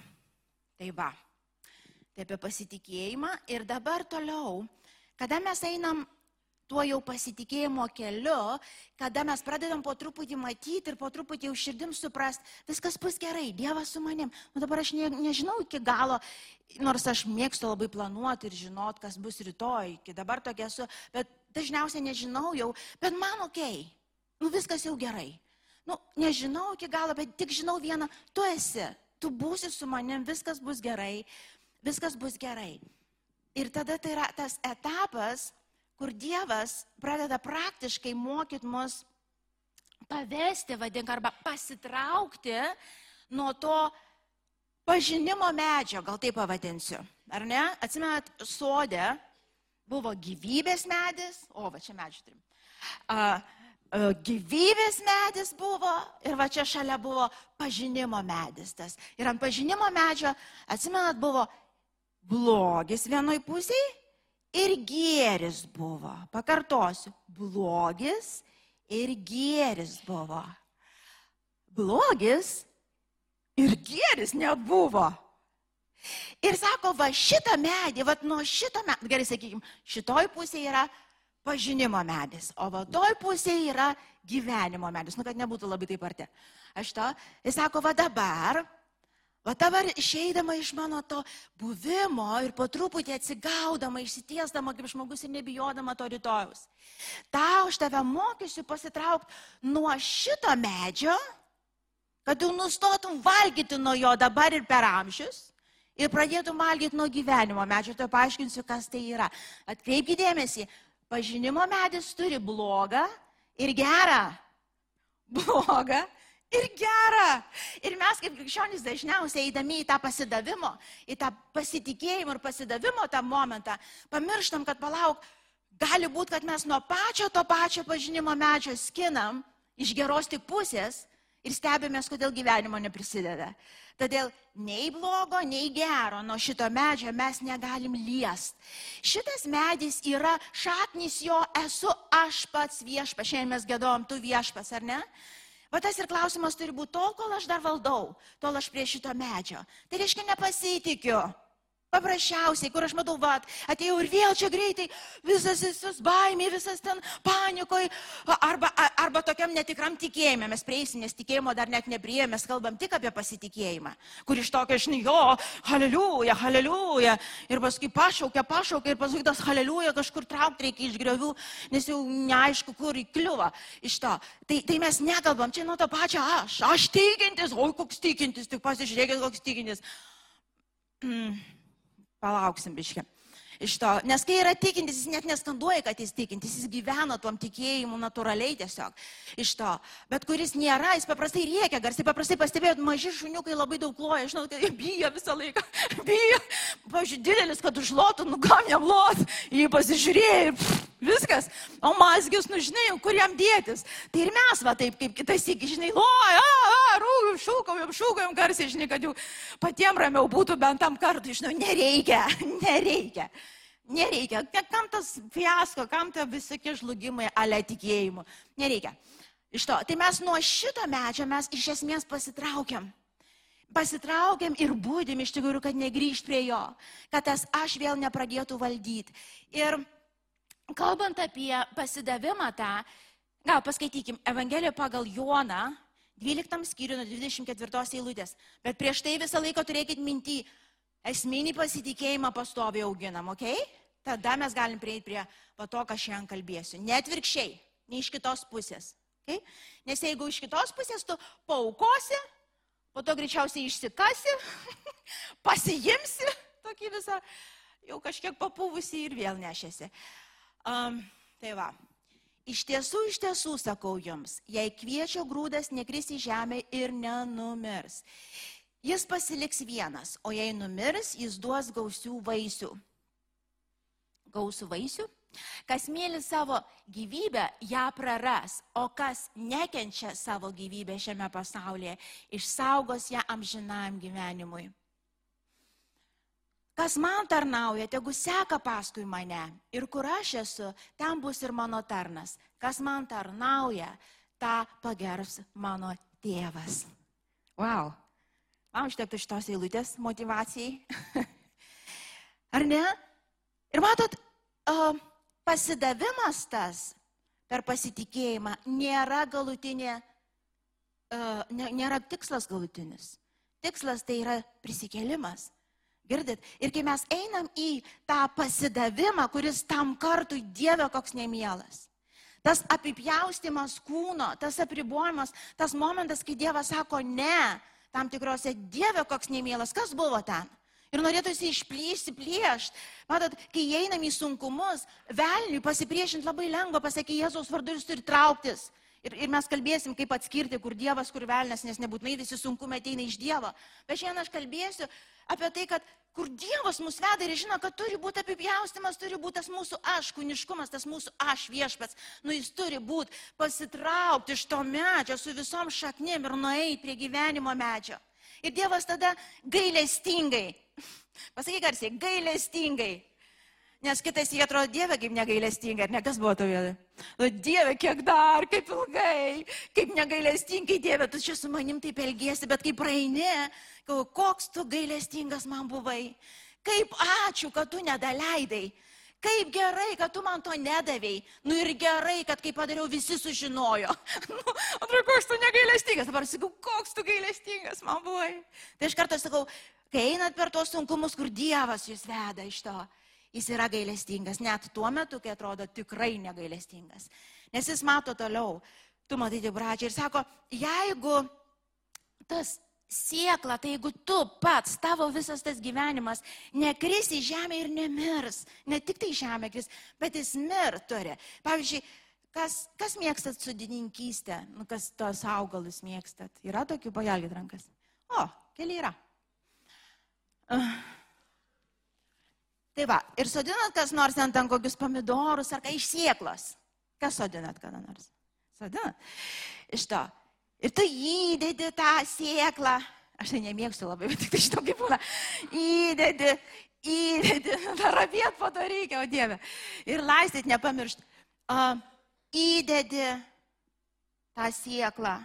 Tai va. Tai apie pasitikėjimą. Ir dabar toliau, kada mes einam tuo jau pasitikėjimo keliu, kada mes pradedam po truputį matyti ir po truputį jau širdim suprast, viskas bus gerai, Dievas su manim. Nu dabar aš ne, nežinau iki galo, nors aš mėgstu labai planuoti ir žinot, kas bus rytoj, iki dabar tokia esu, bet dažniausiai nežinau jau, bet man ok, nu viskas jau gerai. Nu, nežinau iki galo, bet tik žinau vieną, tu esi, tu būsi su manim, viskas bus gerai, viskas bus gerai. Ir tada tai yra tas etapas, kur Dievas pradeda praktiškai mokyti mus pavesti, vadink, arba pasitraukti nuo to pažinimo medžio, gal taip pavadinsiu. Ar ne? Atsimenat, sodė buvo gyvybės medis, o va čia medžių turim. A, a, gyvybės medis buvo ir va čia šalia buvo pažinimo medis tas. Ir ant pažinimo medžio, atsimenat, buvo blogis vienoj pusėje ir gėris buvo. Pakartosiu, blogis ir gėris buvo. Blogis ir gėris nebuvo. Ir sako, va šitą medį, va nuo šito medį, gerai sakykime, šitoj pusėje yra pažinimo medis, o va toj pusėje yra gyvenimo medis, nu kad nebūtų labai taip arti. Aš to, jis sako, va dabar Va dabar išeidama iš mano to buvimo ir po truputį atsigaudama, išsitiesdama kaip žmogus ir nebijodama to rytojus. Tau aš tave mokysiu pasitraukti nuo šito medžio, kad tu nustotum valgyti nuo jo dabar ir per amžius. Ir pradėtum valgyti nuo gyvenimo medžio, tai paaiškinsiu, kas tai yra. Atkreipkite dėmesį, pažinimo medis turi blogą ir gerą. Blogą ir gera. Ir mes kaip krikščionys dažniausiai eidami į tą pasidavimo, į tą pasitikėjimo ir pasidavimo tą momentą, pamirštam, kad palauk, gali būti, kad mes nuo pačio to pačio pažinimo medžio skinam iš geros tik pusės ir stebimės, kodėl gyvenimo neprisideda. Todėl nei blogo, nei gero nuo šito medžio mes negalim liest. Šitas medis yra šaknis jo esu aš pats viešpas. Šiandien mes gėdom, tu viešpas, ar ne? Va tas ir klausimas turi būti tol, kol aš dar valdau, tol aš prie šito medžio. Tai reiškia nepasitikiu. Paprasčiausiai, kur aš matau, va, atėjau ir vėl čia greitai, visas, visas baimė, visas ten panikoj, arba, arba tokiam netikram tikėjime. Mes prieisim, nes tikėjimo dar net neprieėmė, mes kalbam tik apie pasitikėjimą, kur iš tokio, žinai, jo, haleliuja, haleliuja. Ir paskui pašaukia, pašaukia ir paskui tas haleliuja kažkur traukti reikia iš griovių, nes jau neaišku, kur įkliuva iš to. Tai, tai mes nekalbam, čia nuo to pačio aš, aš tikintis, oi koks tikintis, tik pasižiūrėkit, koks tikintis. Mm Palauksim biški. Iš to, nes kai yra tikintis, jis net neskanduoja, kad jis tikintis, jis gyvena tuom tikėjimu natūraliai tiesiog. Iš to. Bet kuris nėra, jis paprastai rėkia, garsiai paprastai pastebėjot, maži šuniukai labai daug loja, žinau, kad jie bijo visą laiką. bijo. Pavyzdžiui, didelis, kad užlotų, nu kam jam lot, jį pasižiūrėjo ir pff, viskas. O mazgius, nu žinai, kur jam dėtis. Tai ir mes, va taip, kaip kitas iki, žinai, loja, rūkam, šūkaujam, šūkaujam garsiai, žinai, kad jau patiem ramiau būtų bent tam kartui, žinau, nereikia, nereikia. Nereikia. Kam tas fiasko, kam tie visokie žlugimai, ale tikėjimu. Nereikia. Iš to. Tai mes nuo šito medžio mes iš esmės pasitraukiam. Pasitraukiam ir būdim iš tikrųjų, kad negrįžt prie jo. Kad tas aš vėl nepradėtų valdyti. Ir kalbant apie pasidavimą tą, gal paskaitykim Evangeliją pagal Joną, 12 skyrių nuo 24 eilutės. Bet prieš tai visą laiką turėkit mintį, esminį pasitikėjimą pastoviai auginam, ok? Tada mes galim prieiti prie to, ką šiandien kalbėsiu. Net virkščiai, ne iš kitos pusės. Okay? Nes jeigu iš kitos pusės tu paukosi, po to greičiausiai išsikasi, pasiimsi tokį visą, jau kažkiek papūvusi ir vėl nešėsi. Um, tai va. Iš tiesų, iš tiesų sakau jums, jei kviečio grūdas nekris į žemę ir nenumirs, Jis pasiliks vienas, o jei numirs, jis duos gausių vaisių. Gausų vaisių? Kas mėly savo gyvybę, ją praras, o kas nekenčia savo gyvybę šiame pasaulyje, išsaugos ją amžinam gyvenimui. Kas man tarnauja, tegu seka paskui mane. Ir kur aš esu, ten bus ir mano tarnas. Kas man tarnauja, tą pagerbs mano tėvas. Wow. Man užtektų šitos eilutės motivacijai. Ar ne? Ir matot, pasidavimas tas per pasitikėjimą nėra galutinė, nėra tikslas galutinis. Tikslas tai yra prisikėlimas. Girdit? Ir kai mes einam į tą pasidavimą, kuris tam kartui Dieve koks nemielas. Tas apipjaustimas kūno, tas apribojimas, tas momentas, kai Dievas sako ne, tam tikrose Dieve koks nemėlas, kas buvo ten. Ir norėtųsi išplyšti, pliešti. Matot, kai einam į sunkumus, velniui pasipriešinti labai lengva, pasakė Jėzaus vardu, turi trauktis. Ir, ir mes kalbėsim, kaip atskirti, kur Dievas, kur velnas, nes nebūtinai visi sunkumai ateina iš Dievo. Bet šiandien aš kalbėsiu apie tai, kad kur Dievas mus veda ir žino, kad turi būti apipjaustimas, turi būti tas mūsų aš, kūniškumas, tas mūsų aš viešpats. Nu jis turi būti pasitraukti iš to medžio su visom šaknim ir nueiti prie gyvenimo medžio. Ir Dievas tada gailestingai, pasakyk garsiai, gailestingai Nes kitais jie atrodo Dieve kaip negailestingai, ar ne kas buvo to vėlai? Nu, dieve, kiek dar, kaip ilgai, kaip negailestingai, Dieve, tu čia su manim taip elgiesi, bet kai praeini, koks tu gailestingas man buvai. Kaip ačiū, kad tu nedaleidai. Kaip gerai, kad tu man to nedavėjai. Nu ir gerai, kad kai padariau, visi sužinojo. nu, atrodo, koks tu negailestingas. Dabar sakau, koks tu gailestingas man buvai. Tai iš karto sakau, kai einat per tos sunkumus, kur Dievas jūs veda iš to jis yra gailestingas, net tuo metu, kai atrodo tikrai negailestingas. Nes jis mato toliau, tu matai tik pradžią ir sako, jeigu tas siekla, tai jeigu tu pats, tavo visas tas gyvenimas nekris į žemę ir nemirs, ne tik tai žemė kris, bet jis mir turi. Pavyzdžiui, kas, kas mėgstat sudininkystę, nu, kas tos augalus mėgstat? Yra tokių, pagelgit rankas. O, keli yra. Uh. Tai va, ir sodinat kas nors ant ten kokius pomidorus ar ką iš sieklos. Kas sodinat kada nors? Sodinat. Iš to. Ir tu įdedi tą sieklą. Aš tai nemėgstu labai, bet tik tai žinau, kaip būna. Įdedi, įdedi, dar apiet po to reikia, o Dieve. Ir laistyt nepamiršt. Uh, įdedi tą sieklą.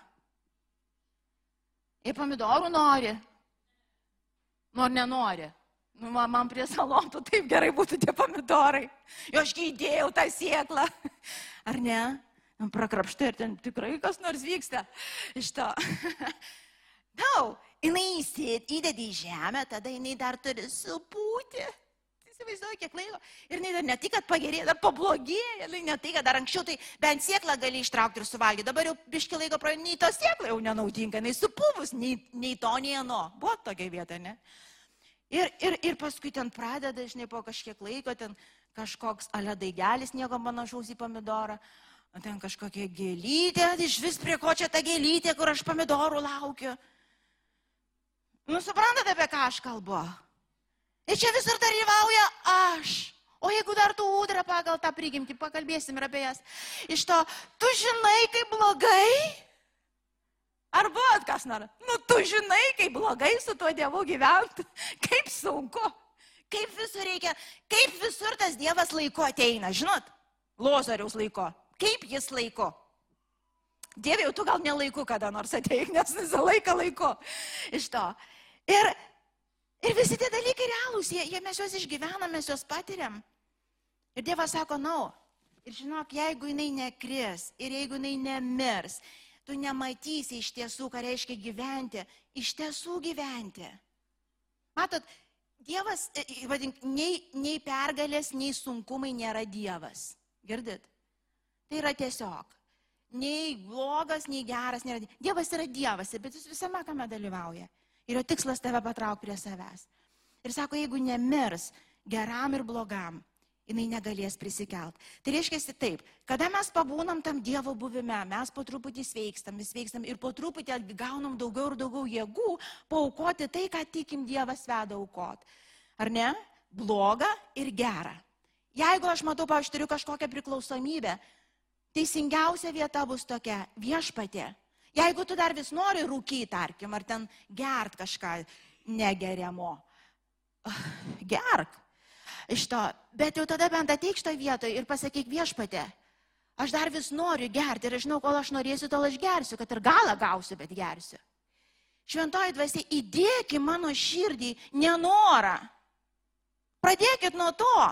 Ir pomidorų nori. Nor nenori. Nu, man, man prie salotų taip gerai būtų tie pomidorai. Jo aš įdėjau tą sieklą. Ar ne? Prakrapštai ir ten tikrai kas nors vyksta iš to. Tau, jinai įdedi į žemę, tada jinai dar turi supūti. Įsivaizduoju, kiek laiko. Ir jinai dar ne tik, kad pagerėjo, dar pablogėjo. Ne tai, kad dar anksčiau tai bent sieklą gali ištraukti ir suvalgyti. Dabar jau biški laiko praėjo, nei to sieklą jau nenaudinga, nei supuvus, nei, nei to, nei ano. Buvo tokia vieta, ne? Ir, ir, ir paskui ten pradeda, žinai, po kažkiek laiko, ten kažkoks aledaigelis, nieko panašaus į pomidorą. Ten kažkokia gėlytė, iš vis prie ko čia ta gėlytė, kur aš pomidorų laukiu. Nu, suprantate, apie ką aš kalbu? Ir čia visur dalyvauja aš. O jeigu dar tu ūdra pagal tą prigimtį, pakalbėsim ir apie jas. Iš to, tu žinai, kaip blogai? Ar buvo kas nors? Nu, tu žinai, kaip blogai su tuo Dievu gyventi, kaip sunku, kaip visur reikia, kaip visur tas Dievas laiko ateina, žinot, Lozoriaus laiko, kaip jis laiko. Dieve, jau tu gal nelaiku kada nors ateik, nes visą laiką laiko iš to. Ir, ir visi tie dalykai realūs, jie, jie mes juos išgyvename, mes juos patiriam. Ir Dievas sako, na, no. ir žinok, jeigu jinai nekris ir jeigu jinai nemirs, tu nematysi iš tiesų, ką reiškia gyventi, iš tiesų gyventi. Matot, Dievas, e, e, vadink, nei, nei pergalės, nei sunkumai nėra Dievas. Girdit? Tai yra tiesiog. Nei blogas, nei geras nėra. Dievas yra Dievas, bet jis visame kame dalyvauja. Ir jo tikslas tave patrauk prie savęs. Ir sako, jeigu nemirs geram ir blogam, jinai negalės prisikelt. Tai reiškia taip, kada mes pabūnam tam Dievo buvime, mes po truputį sveikstam, sveikstam ir po truputį gaunam daugiau ir daugiau jėgų paukoti tai, ką tikim Dievas veda aukot. Ar ne? Bloga ir gera. Jeigu aš matau, aš turiu kažkokią priklausomybę, teisingiausia vieta bus tokia - viešpatė. Jeigu tu dar vis nori rūkyti, tarkim, ar ten gert kažką negeriamo, gerk iš to, bet jau tada bent ateik šitoje vietoje ir pasakyk viešpatė, aš dar vis noriu gerti ir aš žinau, kol aš norėsiu, tol aš gersiu, kad ir galą gausiu, bet gersiu. Šventoji dvasia, įdėk į mano širdį nenorą. Pradėkit nuo to,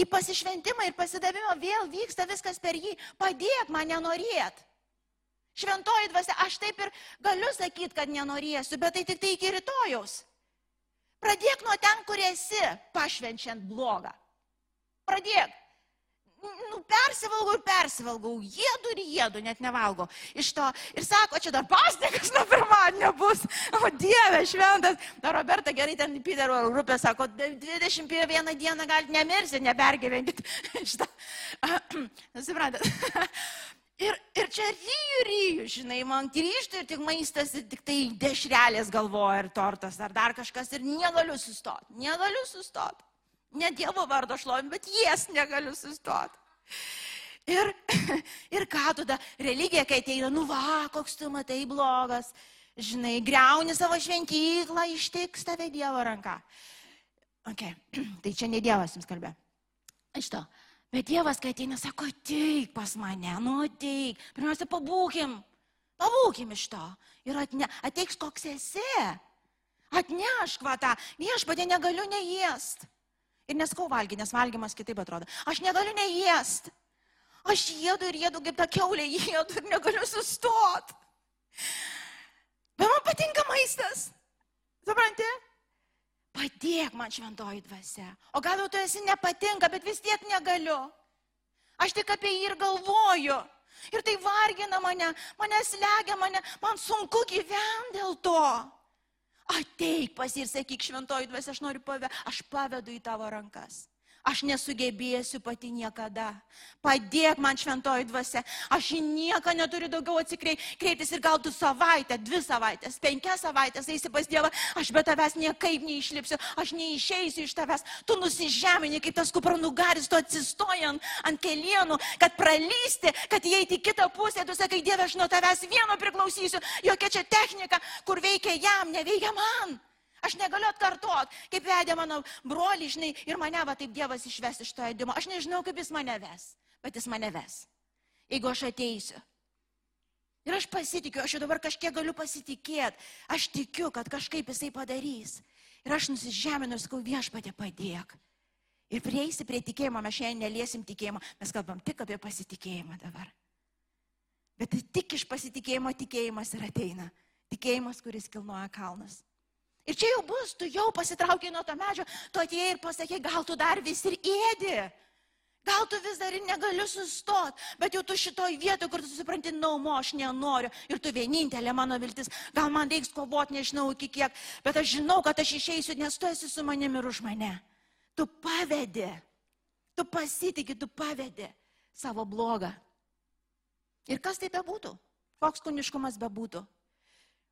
į pasišventimą ir pasidavimą vėl vyksta viskas per jį. Padėk man nenorėt. Šventoji dvasia, aš taip ir galiu sakyti, kad nenorėsiu, bet tai tik tai iki rytojaus. Pradėk nuo ten, kur esi, pašvenčiant blogą. Pradėk. Nu, persivalgau ir persivalgau, jėdu ir jėdu, net nevalgo iš to. Ir sako, čia dar pasnikas nuo pirmadienio bus. O Dieve, šventas. Dar Roberta gerai ten Piterio grupė sako, 21 dieną galite nemirsi, nepergyvenkit. Šitą. Suprantat. Ir, ir čia ryju, ryju, žinai, man grįžtų ir tik maistas, ir tik tai dešrelės galvoja ir tortas ar dar kažkas ir negaliu sustoti, negaliu sustoti. Ne Dievo vardo šlovim, bet jas negaliu sustoti. Ir, ir ką tada religija, kai ateina, nu va, koks tu matai blogas, žinai, greuni savo šventyklą, ištiks tave Dievo ranka. Okay. Tai čia ne Dievas jums kalbė. Iš to. Bet Dievas, kai ateina, sako, ateik pas mane, nu ateik. Pirmiausia, pabūkim, pabūkim iš to. Ir atne, ateiks koks esi. Atnešk va tą, viešpatė negaliu neėst. Ir neskau valgyti, nes valgymas kitaip atrodo. Aš negaliu neėst. Aš jėdu ir jėdu kaip ta keulė, jėdu ir negaliu sustot. Bet man patinka maistas. Supranti? Padėk man šventoji dvasia. O gal jau tu esi nepatinka, bet vis tiek negaliu. Aš tik apie jį ir galvoju. Ir tai vargina mane, mane slegia mane, man sunku gyventi dėl to. Ateik pas ir sakyk, šventoji dvasia, aš noriu pave, aš pavedu į tavo rankas aš nesugebėsiu pati niekada. Padėk man šventoji dvasia, aš į nieką neturiu daugiau atsikreiptis ir gal tu savaitę, dvi savaitės, penkias savaitės eisi pas Dievą, aš be tavęs niekaip neišlipsiu, aš neišeisiu iš tavęs, tu nusižemini kaip tas kupranugaris, tu atsistojant ant kelienų, kad pralysti, kad įeiti į kitą pusę, tu sakai, Dieve, aš nuo tavęs vieno priklausysiu, jokia čia technika, kur veikia jam, neveikia man. Aš negaliu atkartot, kaip vedė mano broli, žinai, ir mane va taip Dievas išves iš to ėdimo. Aš nežinau, kaip jis mane ves, bet jis mane ves. Jeigu aš ateisiu. Ir aš pasitikiu, aš jau dabar kažkiek galiu pasitikėti. Aš tikiu, kad kažkaip jisai padarys. Ir aš nusižeminu ir sakau, viešpatė padėk. Ir prieisi prie tikėjimo, mes šiandien neliesim tikėjimo, mes kalbam tik apie pasitikėjimą dabar. Bet tik iš pasitikėjimo tikėjimas ir ateina. Tikėjimas, kuris kilnoja kalnas. Ir čia jau bus, tu jau pasitraukiai nuo to medžio, tu atėjai ir pasakė, gal tu dar vis ir ėdi. Gal tu vis dar ir negali sustot, bet jau tu šitoj vietoje, kur tu supranti, naumo, aš nenoriu. Ir tu vienintelė mano viltis, gal man reiks kovoti, nežinau iki kiek, bet aš žinau, kad aš išeisiu, nes tu esi su manimi ir už mane. Tu pavedi, tu pasitikė, tu pavedi savo blogą. Ir kas tai bebūtų, koks kūniškumas bebūtų.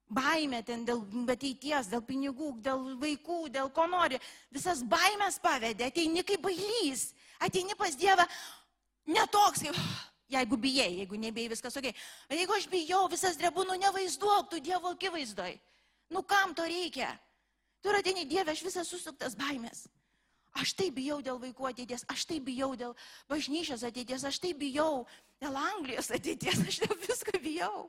Baimė ten dėl ateities, dėl pinigų, dėl vaikų, dėl ko nori. Visas baimės pavedė, ateini kaip bailys, ateini pas Dievą netoks, kaip, jeigu bijai, jeigu nebijai viskas ok. Bet jeigu aš bijau, visas drebūnų nu, nevaizduok, tu Dievo akivaizdoj. Nu kam to reikia? Tu ateini Dieve, aš visas susuktas baimės. Aš tai bijau dėl vaikų ateities, aš tai bijau dėl bažnyčios ateities, aš tai bijau dėl Anglijos ateities, aš dėl visko bijau.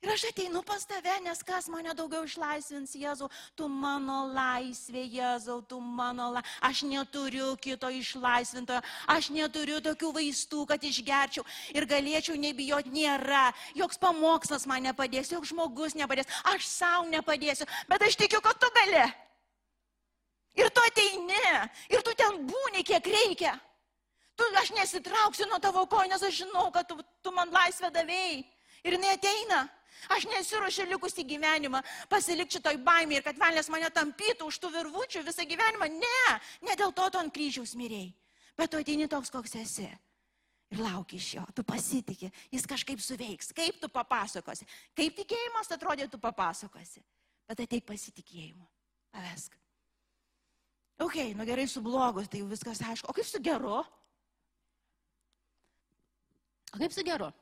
Ir aš ateinu pas tave, nes kas mane daugiau išlaisvins, Jėzau, tu mano laisvė, Jėzau, tu mano laisvė. Aš neturiu kito išlaisvintojo, aš neturiu tokių vaistų, kad išgerčiau ir galėčiau nebijoti, nėra. Joks pamokslas man nepadės, joks žmogus nepadės, aš savo nepadėsiu, bet aš tikiu, kad tu gali. Ir tu ateini, ir tu ten būni, kiek reikia. Tu, aš nesitrauksiu nuo tavo kojų, nes aš žinau, kad tu, tu man laisvę davėjai. Ir jinai ateina. Aš nesiuošiu likusį gyvenimą pasilikti šitoj baimė ir kad velnės mane tampytų už tų virvučių visą gyvenimą. Ne, ne dėl to tu ant kryžiaus mirėjai. Bet tu ateini toks, koks esi. Ir lauki iš jo, tu pasitikė, jis kažkaip suveiks. Kaip tu papasakosi? Kaip tikėjimas atrodė, tu papasakosi. Bet ateik pasitikėjimu. Pavesk. Ok, nu gerai su blogus, tai viskas aišku. O kaip su geru? O kaip su geru?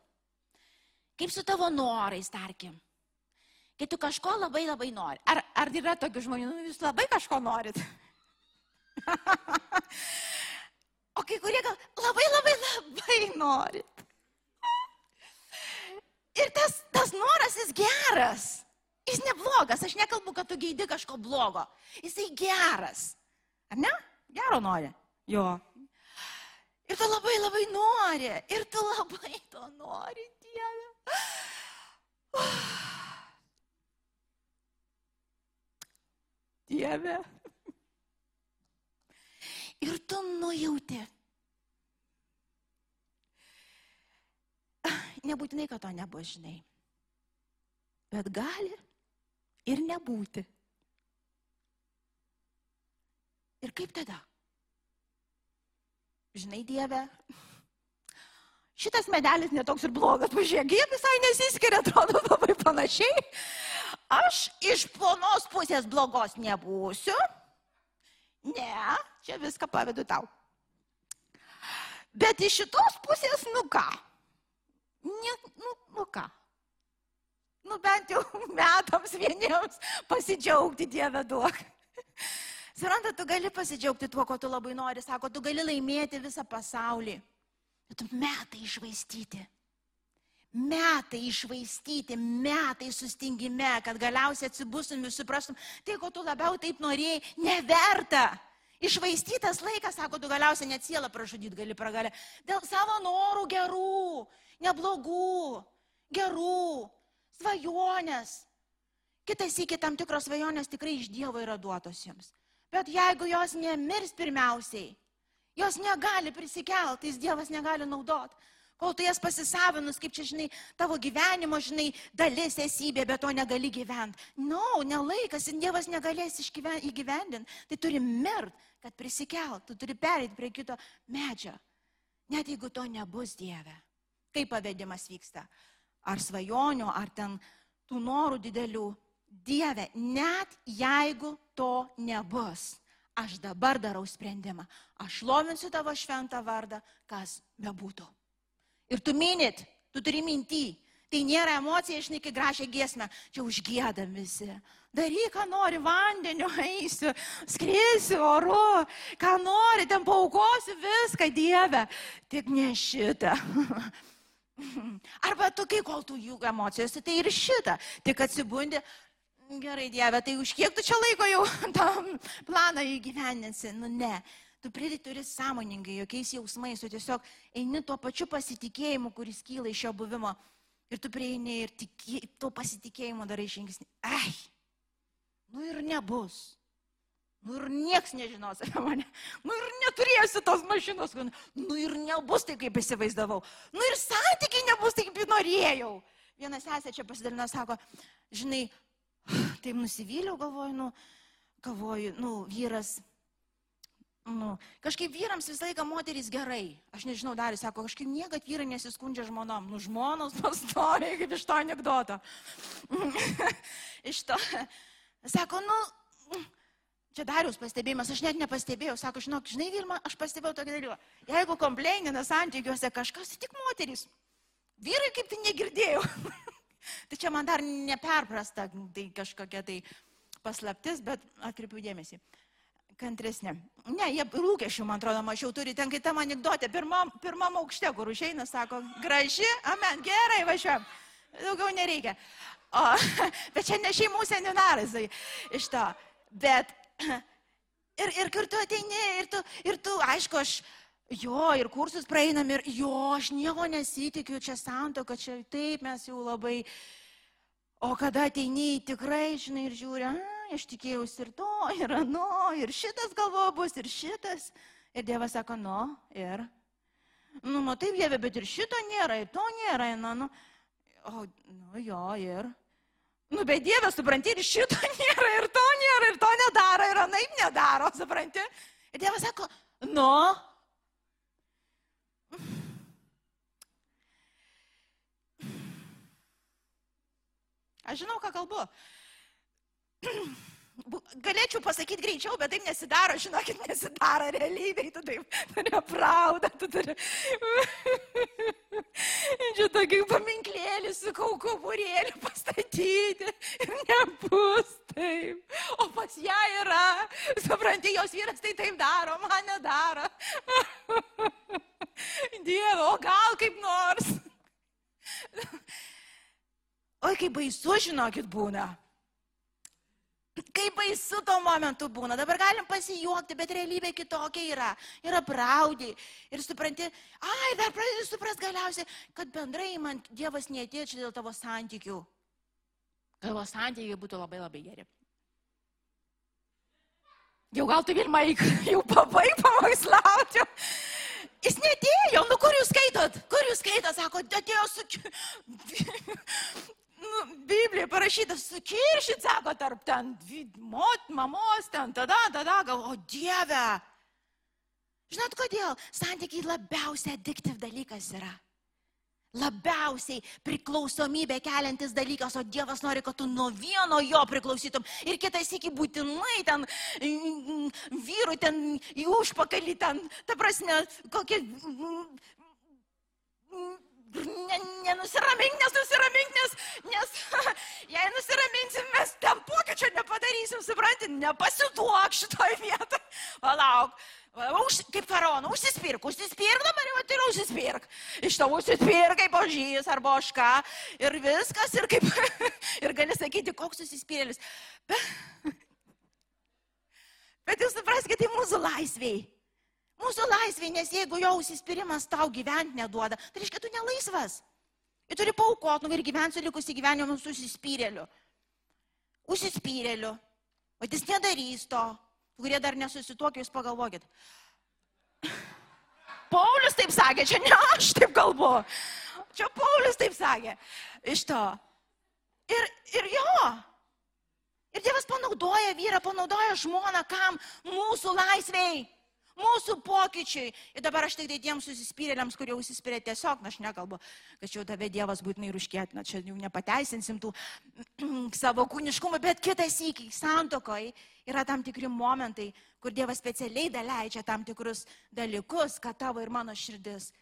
Kaip su tavo norais, tarkim. Kai tu kažko labai labai nori. Ar, ar yra tokių žmonių, nu, jūs labai kažko norit? o kai kurie gal labai labai labai norit. Ir tas, tas noras jis geras. Jis neblogas. Aš nekalbu, kad tu geidi kažko blogo. Jisai geras. Ar ne? Gero nori. Jo. Ir tu labai labai nori. Ir tu labai to nori, Dieve. Ir tu nujauti. Nebūtinai, kad to nebus, žinai. Bet gali ir nebūti. Ir kaip tada? Žinai, Dieve, šitas medelis netoks ir blogas, pažiūrėk, jie visai nesiskiria, atrodo labai panašiai. Aš iš plonos pusės blogos nebūsiu. Ne, čia viską pavedu tau. Bet iš šitos pusės, nu ką? Ne, nu, nu ką? Nu bent jau metams vieniems pasidžiaugti Dieve duok. Suranda, tu gali pasidžiaugti tuo, ko tu labai nori, sako, tu gali laimėti visą pasaulį. Bet metai išvaistyti. Metai išvaistyti, metai sustingime, kad galiausiai atsibustum ir suprastum, tai ko tu labiau taip norėjai, neverta. Išvaistytas laikas, sako, tu galiausiai net sielą pražudyti gali pragalę. Dėl savo norų gerų, neblogų, gerų, svajonės. Kitas iki tam tikros svajonės tikrai iš Dievo yra duotos jums. Bet jeigu jos nemirs pirmiausiai, Jos negali prisikelt, tai Dievas negali naudot. Kol tu jas pasisavinus, kaip čia, žinai, tavo gyvenimo, žinai, dalis esybė, bet to negali gyventi. No, nelaikas, Dievas negalės įgyvendinti. Tai turi mirt, kad prisikelt, tu turi perėti prie kito medžio. Net jeigu to nebus Dieve. Kaip pavedimas vyksta? Ar svajonių, ar ten tų norų didelių. Dieve, net jeigu to nebus aš dabar darau sprendimą. Aš lovinsiu tavo šventą vardą, kas bebūtų. Ir tu minit, tu turi minti. Tai nėra emocija, žinai, kai gražią giesmę, čia užgėdam visi. Daryk, ką nori, vandeniu eisiu, skrisiu oru, ką nori, ten paukosiu viską, Dieve, tik ne šitą. Arba tu, kai kol tu jų emocijose, tai ir šitą, tik atsibundi, gerai Dieve, tai už kiek tu čia laiko jau tą planą įgyvendinsi? Nu ne. Tu pridėti turi sąmoningai, jokiais jausmais, tu tiesiog eini tuo pačiu pasitikėjimu, kuris kyla iš šio buvimo. Ir tu prieini ir tiki, tuo pasitikėjimu darai žingsnį. Ai, nu ir nebus. Nu ir nieks nežinos apie mane. Nu ir neturėsiu tos mašinos. Nu ir nebus taip, kaip įsivaizdavau. Nu ir santykiai nebus taip, kaip norėjau. Viena sesė čia pasidalino, sako, žinai, taip nusivyliau, galvoju, nu, galvoju, nu, vyras. Nu, kažkaip vyrams visą laiką moterys gerai. Aš nežinau, dar jis sako, kažkaip niekad vyrai nesiskundžia žmonom. Nu, žmonos pastoviai, kaip iš to anegdoto. iš to. Sako, nu, Čia darius pastebėjimas, aš net nepastebėjau, sako, žinok, žinai, Vilma, aš pastebėjau tokį dalyką. Jeigu kompleinina santykiuose kažkas, tai tik moteris. Vyrai kaip tai negirdėjau. tai čia man dar neperprasta, tai kažkokia tai paslaptis, bet atkreipiu dėmesį. Kantresnė. Ne, jie lūkesčių, man atrodo, mažiau turi. Ten kai tam anegdote, pirmam, pirmam aukšte, kur užeina, sako, graži, amen, gerai važiuojam. Daugiau nereikia. O, bet čia ne šeimų seminaras iš to. Bet Ir, ir kur tu ateini, ir tu, ir tu, aišku, aš, jo, ir kursus praeinam, ir jo, aš nieko nesitikiu, čia santoka, čia taip mes jau labai. O kada ateini, tikrai, žinai, ir žiūri, a, aš tikėjausi ir to, ir ano, ir šitas galvo bus, ir šitas. Ir Dievas sako, nu, ir. Nu, matai, Dieve, bet ir šito nėra, ir to nėra, na, nu. O, nu, jo, ir. Nu, bet Dieve, supranti, ir šito nėra, ir to nėra, ir to nedaro, ir anaip nedaro, supranti. Ir Dievas sako, nu. Aš žinau, ką kalbu. Galėčiau pasakyti greičiau, bet taip nesidaro, žinokit, nesidaro realybėj, tu taip turi praudą, tu turi... Čia tokį paminklėlį su kaukuburėliu pastatyti ir nebus taip. O pas ją yra, supranti, jos vyras tai taip daro, man nedaro. Dievo, o gal kaip nors. Oi, kaip baisu, žinokit, būna. Kaip baisu tuo momentu būna. Dabar galim pasijuokti, bet realybė kitokia yra. Yra braudį. Ir supranti, ai, dar pradedi suprasti galiausiai, kad bendrai man Dievas neatėjo čia dėl tavo santykių. Tavo santykiai būtų labai labai geri. Jau gal tu Vilma, jau pabaig pamokslauti. Jis netėjo, nu kur jūs skaitot? Kur jūs skaitot? Sako, atėjo su nu, Parašyta, sukiršit, sako, tarp ten mot, mamos, ten tada, tada, gal, o Dieve. Žinot kodėl? Santykiai labiausiai addiktyv dalykas yra. Labiausiai priklausomybė keliantis dalykas, o Dievas nori, kad tu nuo vieno jo priklausytum. Ir kitais iki būtinai ten vyrui ten į užpakalį ten, ta prasme, kokie nenusiramink, nes nusiramink, nes, nes jei nusiraminsim, mes ten pokyčio nepadarysim, supranti, nepasiduok šitoj vietoj. Palauk. Už, kaip faraoną, užsispirk, užsispirk dabar jau ir užsispirk. Iš to užsispirk kaip ožys ar boška ir viskas, ir, kaip, ir gali sakyti, koks užsispyrėlis. Bet, bet jūs supraskite, tai mūsų laisviai. Mūsų laisvė, nes jeigu jo užsispyrimas tau gyventi neduoda, tai reiškia, tu nelaisvas. Ir turi paukot, nu ir gyvensiu likusį gyvenimą su užsispyrėliu. Užsispyrėliu. O jis nedarys to. Kurie dar nesusituokė, jūs pagalvokit. Paulius taip sakė, čia ne aš taip kalbu. Čia Paulius taip sakė. Iš to. Ir, ir jo. Ir Dievas panaudoja vyrą, panaudoja žmoną, kam? Mūsų laisviai mūsų pokyčiai. Ir dabar aš tik tai tiems susispyrėliams, kurie užsispyrė tiesiog, na aš nekalbu, kad čia tave Dievas būtinai ruškėtina, čia jau nepateisinsim tų savo kūniškumų, bet kitas įkiai, santokoje yra tam tikri momentai, kur Dievas specialiai daleidžia tam tikrus dalykus, kad tavo ir mano širdis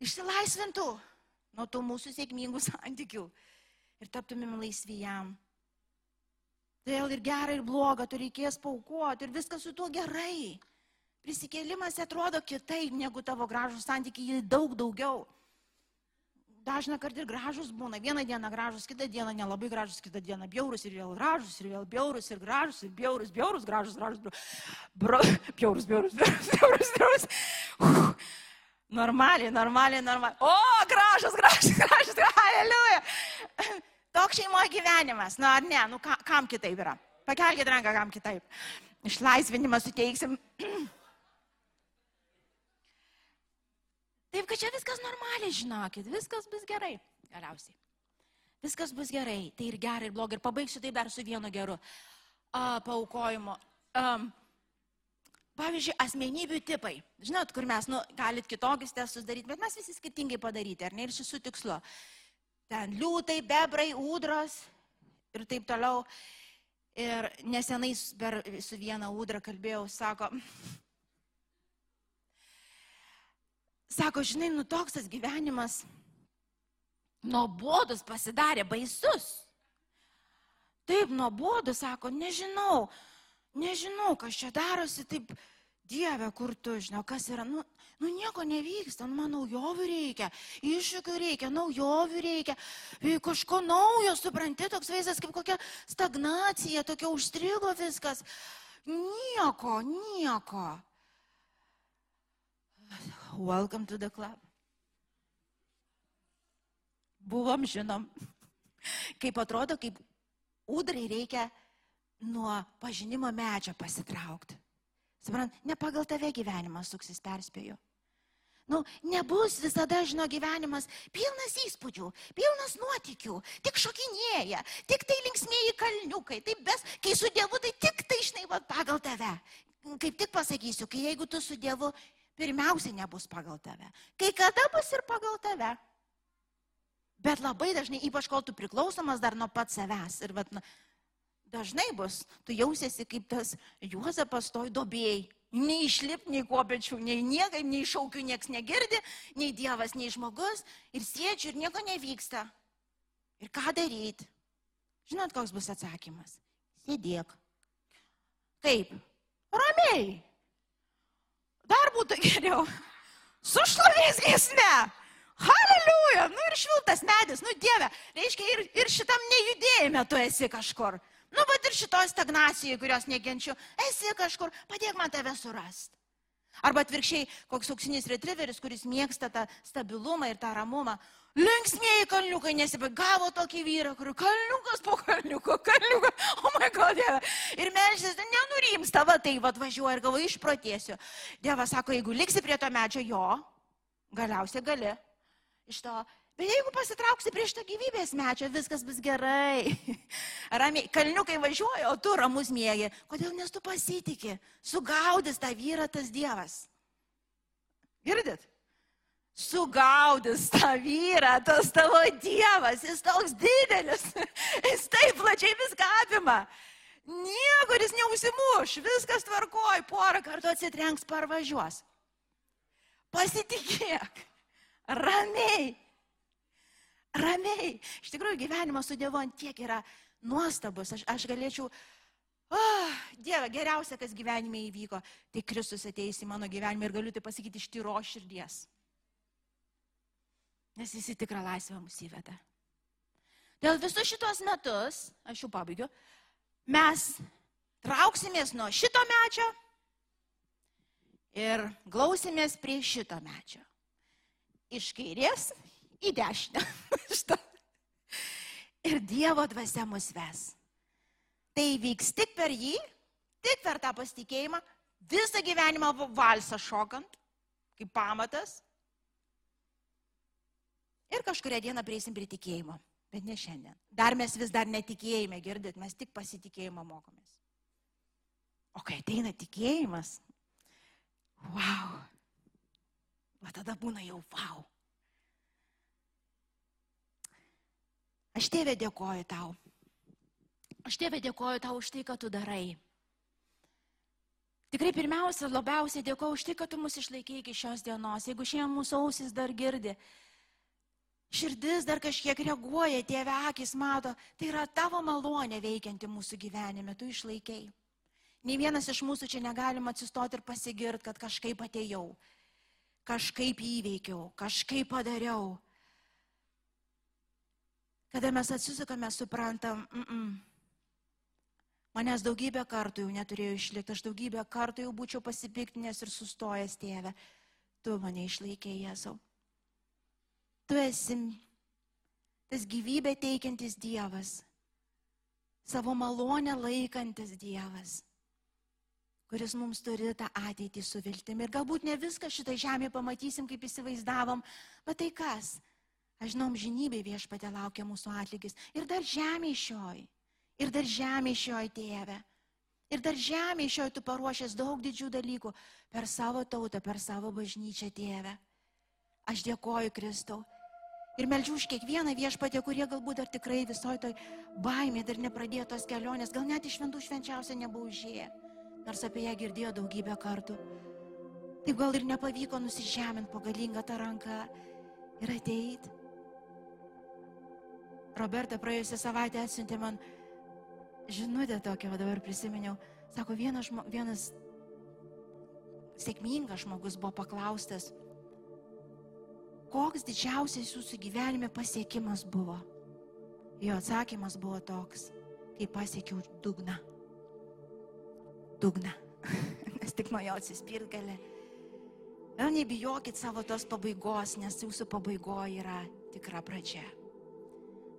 išsilaisvintų nuo tų mūsų sėkmingų santykių ir taptumėm laisvi jam. Todėl ir gera, ir bloga, tu reikės paukoti ir viskas su tuo gerai. Prisikėlimas atrodo kitaip negu tavo gražus santykiai, daug daugiau. dažna kartą ir gražus būna. Vieną dieną gražus, kitą dieną nelabai gražus, kitą dieną bjaurus ir vėl gražus, ir vėl bjaurus, ir gražus, ir bjaurus, bjaurus, gražus, gražus, bro, bjaurus, bjaurus, bjaurus, bjaurus, bjaurus. Uf. Normaliai, normaliai, normaliai. O, gražus, gražus, gražus, aleliuja. Toks šeimoje gyvenimas. Nu, ar ne, nu, ka, kam kitaip yra? Pakelkite ranką, kam kitaip. Išlaisvinimą suteiksim. Taip, kad čia viskas normaliai, žinokit, viskas bus gerai. Galiausiai. Viskas bus gerai. Tai ir gerai, ir blogai. Ir pabaigsiu tai dar su vienu geru a, paukojimu. Um, pavyzdžiui, asmenybių tipai. Žinot, kur mes, nu, galit kitokius testus daryti, bet mes visi skirtingai padaryti, ar ne, ir šis tikslu. Ten liūtai, bebrai, ūdros ir taip toliau. Ir nesenai per, su viena ūdra kalbėjau, sako, Sako, žinai, nu toks tas gyvenimas nuobodus pasidarė, baisus. Taip, nuobodus, sako, nežinau, nežinau, kas čia darosi, taip, Dieve, kur tu, žinau, kas yra, nu, nu nieko nevyksta, nu, man naujovių reikia, iššūkių reikia, naujovių reikia, kažko naujo, supranti, toks vaizdas kaip kokia stagnacija, tokia užstrigo viskas. Nieko, nieko. Welcome to the club. Buvom, žinom, kaip atrodo, kaip ūdrai reikia nuo pažinimo medžio pasitraukti. Suprant, ne pagal tave gyvenimas suksis, perspėju. Nu, nebus visada, žino, gyvenimas pilnas įspūdžių, pilnas nuotikių, tik šokinėja, tik tai linksmėjai kalniukai, taip bes, kai su Dievu, tai tik tai, žinai, pagal tave. Kaip tik pasakysiu, kai jeigu tu su Dievu pirmiausia nebus pagal tave. Kai kada bus ir pagal tave. Bet labai dažnai, ypač kol tu priklausomas dar nuo pat savęs. Ir vat, na, dažnai bus, tu jausiesi kaip tas Juozapas toj dobėjai. Nei išlip, nei kopečių, nei niekaip, nei šaukių nieks negirdi, nei Dievas, nei žmogus. Ir sėdžiu ir nieko nevyksta. Ir ką daryti? Žinot, koks bus atsakymas? Sėdėk. Kaip? Ramiai. Dar būtų geriau. Su šlovės giesme. Haleliuja. Nu ir šiltas medis. Nu Dieve. Reiškia, ir, ir šitam nejudėjime tu esi kažkur. Nu, bet ir šitoj stagnacijai, kurios negenčiu, esi kažkur. Padėk man tave surasti. Arba atvirkščiai, koks auksinis retriveris, kuris mėgsta tą stabilumą ir tą ramumą. Linksmieji kalniukai nesibagavo tokį vyrą, kur kalniukas po kalniuko, kalniukas, o oh my god, Dieve. Ir melžys, nenurimsta, va tai va važiuoja ir galvoju, išprotėsiu. Dievas sako, jeigu liksi prie to medžio, jo, galiausiai gali. Iš to Bet jeigu pasitrauksi prieš tą gyvybės mečio, viskas bus gerai. Ramiai, kalniukai važiuoja, o tu ramus mėgi. Kodėl nes tu pasitikė? Sugaudys tą vyrą tas Dievas. Girdit? Sugaudys tą vyrą, tas tavo Dievas, jis toks didelis, jis taip plačiai viską apima. Nieko jis neusimuš, viskas tvarkoj, porą kartų atsitrenks, parvažiuos. Pasitikėk, ramiai Ramiai. Iš tikrųjų, gyvenimas su Dievu ant tiek yra nuostabus. Aš, aš galėčiau, oh, Dieve, geriausia, kas gyvenime įvyko, tai Kristus ateis į mano gyvenimą ir galiu tai pasakyti iš tyro širdies. Nes jis į tikrą laisvę mus įveda. Dėl visus šitos metus, aš jau pabaigiu, mes trauksimės nuo šito mečio ir glausimės prie šito mečio. Iš kairės į dešinę. ir Dievo dvasia mus ves. Tai vyks tik per jį, tik per tą pasitikėjimą, visą gyvenimą valsą šokant, kaip pamatas. Ir kažkuria diena prieisim prie tikėjimo, bet ne šiandien. Dar mes vis dar netikėjime, girdit, mes tik pasitikėjimo mokomės. O kai ateina tikėjimas, wow, va tada būna jau wow. Aš tėvė dėkoju tau. Aš tėvė dėkoju tau už tai, ką tu darai. Tikrai pirmiausia, labiausiai dėkoju už tai, kad tu mus išlaikė iki šios dienos. Jeigu šiandien mūsų ausis dar girdi, širdis dar kažkiek reaguoja, tėvė akis mato, tai yra tavo malonė veikianti mūsų gyvenime, tu išlaikiai. Nei vienas iš mūsų čia negalim atsistoti ir pasigirti, kad kažkaip atėjau, kažkaip įveikiau, kažkaip padariau. Kada mes atsisukame, suprantam, mm -mm. manęs daugybę kartų jau neturėjo išlikti, aš daugybę kartų jau būčiau pasipiktinęs ir sustojęs tėvę. Tu mane išlaikė, Jėzau. Tu esi tas gyvybę teikiantis Dievas, savo malonę laikantis Dievas kuris mums turi tą ateitį su viltimi. Ir galbūt ne viską šitą žemę pamatysim, kaip įsivaizdavom, bet tai kas? Aš žinau, žinybė viešpatė laukia mūsų atlygis. Ir dar žemė šioj. Ir dar žemė šioj tėve. Ir dar žemė šioj tu paruošęs daug didžių dalykų per savo tautą, per savo bažnyčią tėve. Aš dėkoju Kristau. Ir meldžiu už kiekvieną viešpatę, kurie galbūt dar tikrai visoji toj baimė dar nepradėtos kelionės, gal net iš šventų švenčiausia nebuvo užėję nors apie ją girdėjo daugybę kartų. Taip gal ir nepavyko nusižeminti po galingą tą ranką ir ateit. Roberta praėjusią savaitę atsiuntė man žinutę tokią, o dabar prisiminiau. Sako, vienas, vienas sėkmingas žmogus buvo paklaustas, koks didžiausias jūsų gyvenime pasiekimas buvo. Jo atsakymas buvo toks, kai pasiekiau dugną dugną, nes tik nuo jo atsispirt gali. Ir nebijokit savo tos pabaigos, nes jūsų pabaigoje yra tikra pradžia.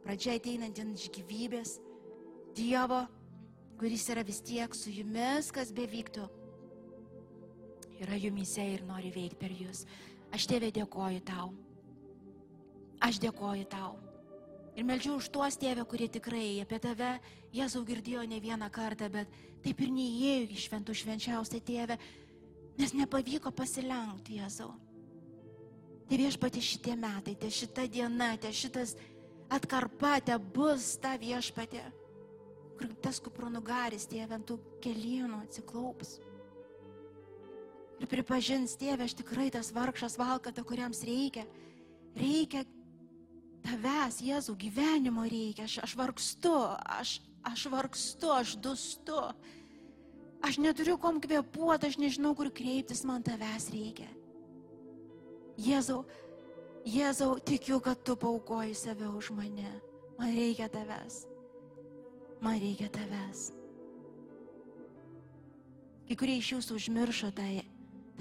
Pradžia ateinant iš gyvybės, Dievo, kuris yra vis tiek su jumis, kas bevyktų, yra jumise ir nori veikti per jūs. Aš tėvė dėkoju tau. Aš dėkoju tau. Ir melčiu už tuos tėvę, kurie tikrai apie tave Jėzau girdėjo ne vieną kartą, bet taip ir neįėjo į šventų švenčiausią tėvę, nes nepavyko pasilenkti Jėzau. Tai viešpatė šitie metai, tai šita diena, tai šitas atkarpa, tai bus ta viešpatė, kur tas kupronugaris tėvė ant tų kelienų atsiklaups. Ir pripažins tėvė, aš tikrai tas vargšas valkata, kuriams reikia. Reikia tavęs, Jėzau, gyvenimo reikia, aš, aš vargstu, aš, aš vargstu, aš dustu. Aš neturiu kom kvepuoti, aš nežinau, kur kreiptis, man tavęs reikia. Jėzau, Jėzau, tikiu, kad tu paukoji save už mane. Man reikia tavęs. Man reikia tavęs. Kai kurie iš jūsų užmiršo tą,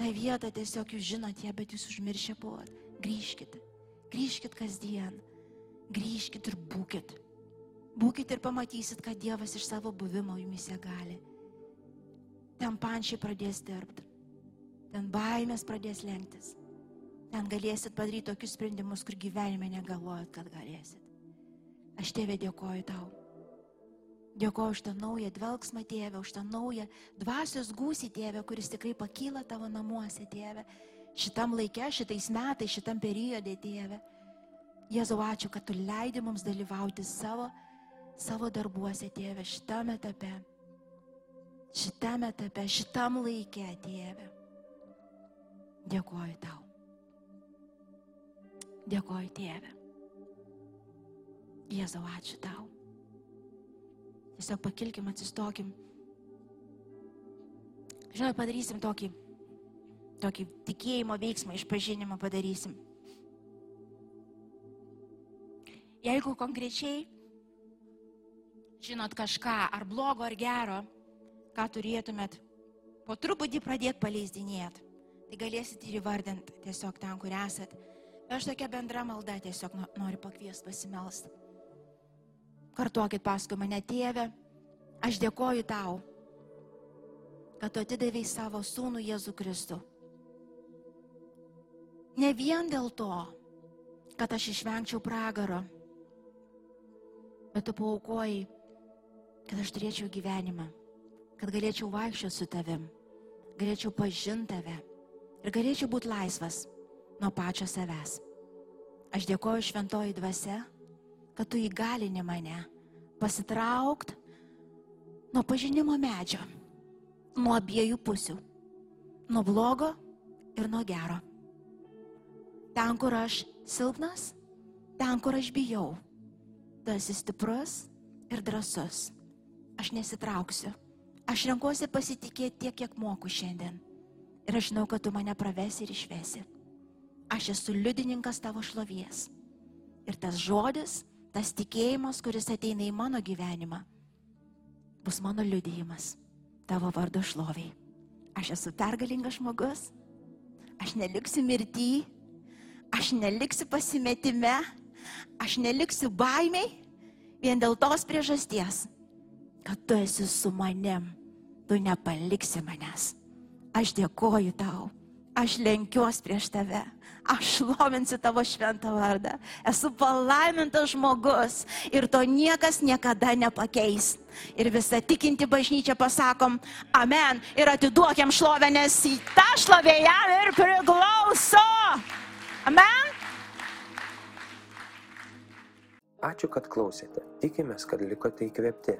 tą vietą, tiesiog jūs žinote ją, bet jūs užmiršę buvot. Grįžkite. Grįžkite kasdien grįžkit ir būkit. Būkit ir pamatysit, kad Dievas iš savo buvimo jumise gali. Ten pančiai pradės dirbti. Ten baimės pradės lenktis. Ten galėsit padaryti tokius sprendimus, kur gyvenime negalvojat, kad galėsit. Aš tėvė dėkoju tau. Dėkoju už tą naują dvelgsmą tėvę, už tą naują dvasios gūsį tėvę, kuris tikrai pakyla tavo namuose tėvę. Šitam laikė, šitais metais, šitam periodė tėvė. Jėzau, ačiū, kad tu leidi mums dalyvauti savo, savo darbuose, tėve, šitame etape. Šitame etape, šitam laikė, tėve. Dėkuoju tau. Dėkuoju, tėve. Jėzau, ačiū tau. Tiesiog pakilkim, atsistokim. Žinai, padarysim tokį, tokį tikėjimo veiksmą, išpažinimą padarysim. Jeigu konkrečiai žinot kažką, ar blogo, ar gero, ką turėtumėt po truputį pradėti paleisdinėti, tai galėsit ir įvardinti tiesiog ten, kur esat. Aš tokia bendra malda tiesiog noriu pakviesti pasimelsti. Kartuokit paskui mane, tėve, aš dėkoju tau, kad tu atidavėjai savo sūnų Jėzų Kristų. Ne vien dėl to, kad aš išvengčiau pragaro, bet tu paukojai, kad aš turėčiau gyvenimą, kad galėčiau vaikščioti su tavim, galėčiau pažinti tave ir galėčiau būti laisvas nuo pačio savęs. Aš dėkoju šventoji dvasia, kad tu įgalini mane pasitraukt nuo pažinimo medžio, nuo abiejų pusių, nuo blogo ir nuo gero. Ten, kur aš silpnas, ten, kur aš bijau tu esi stiprus ir drasus. Aš nesitrauksiu. Aš renkuosi pasitikėti tiek, kiek moku šiandien. Ir aš žinau, kad tu mane pravesi ir išvesi. Aš esu liudininkas tavo šlovies. Ir tas žodis, tas tikėjimas, kuris ateina į mano gyvenimą, bus mano liudijimas. Tavo vardo šloviai. Aš esu pergalingas žmogus, aš neliksiu mirty, aš neliksiu pasimetime, aš neliksiu baimiai, vien dėl tos priežasties, kad tu esi su manim, tu nepaliksi manęs. Aš dėkoju tau, aš lenkiuos prieš tave, aš lovinsiu tavo šventą vardą. Esu palaimintas žmogus ir to niekas niekada nepakeis. Ir visą tikinti bažnyčią pasakom, amen ir atiduokiam šlovę, nes į tą šlovę jam ir priklauso. Amen. Ačiū, kad klausėte. Tikimės, kad likote įkvėpti.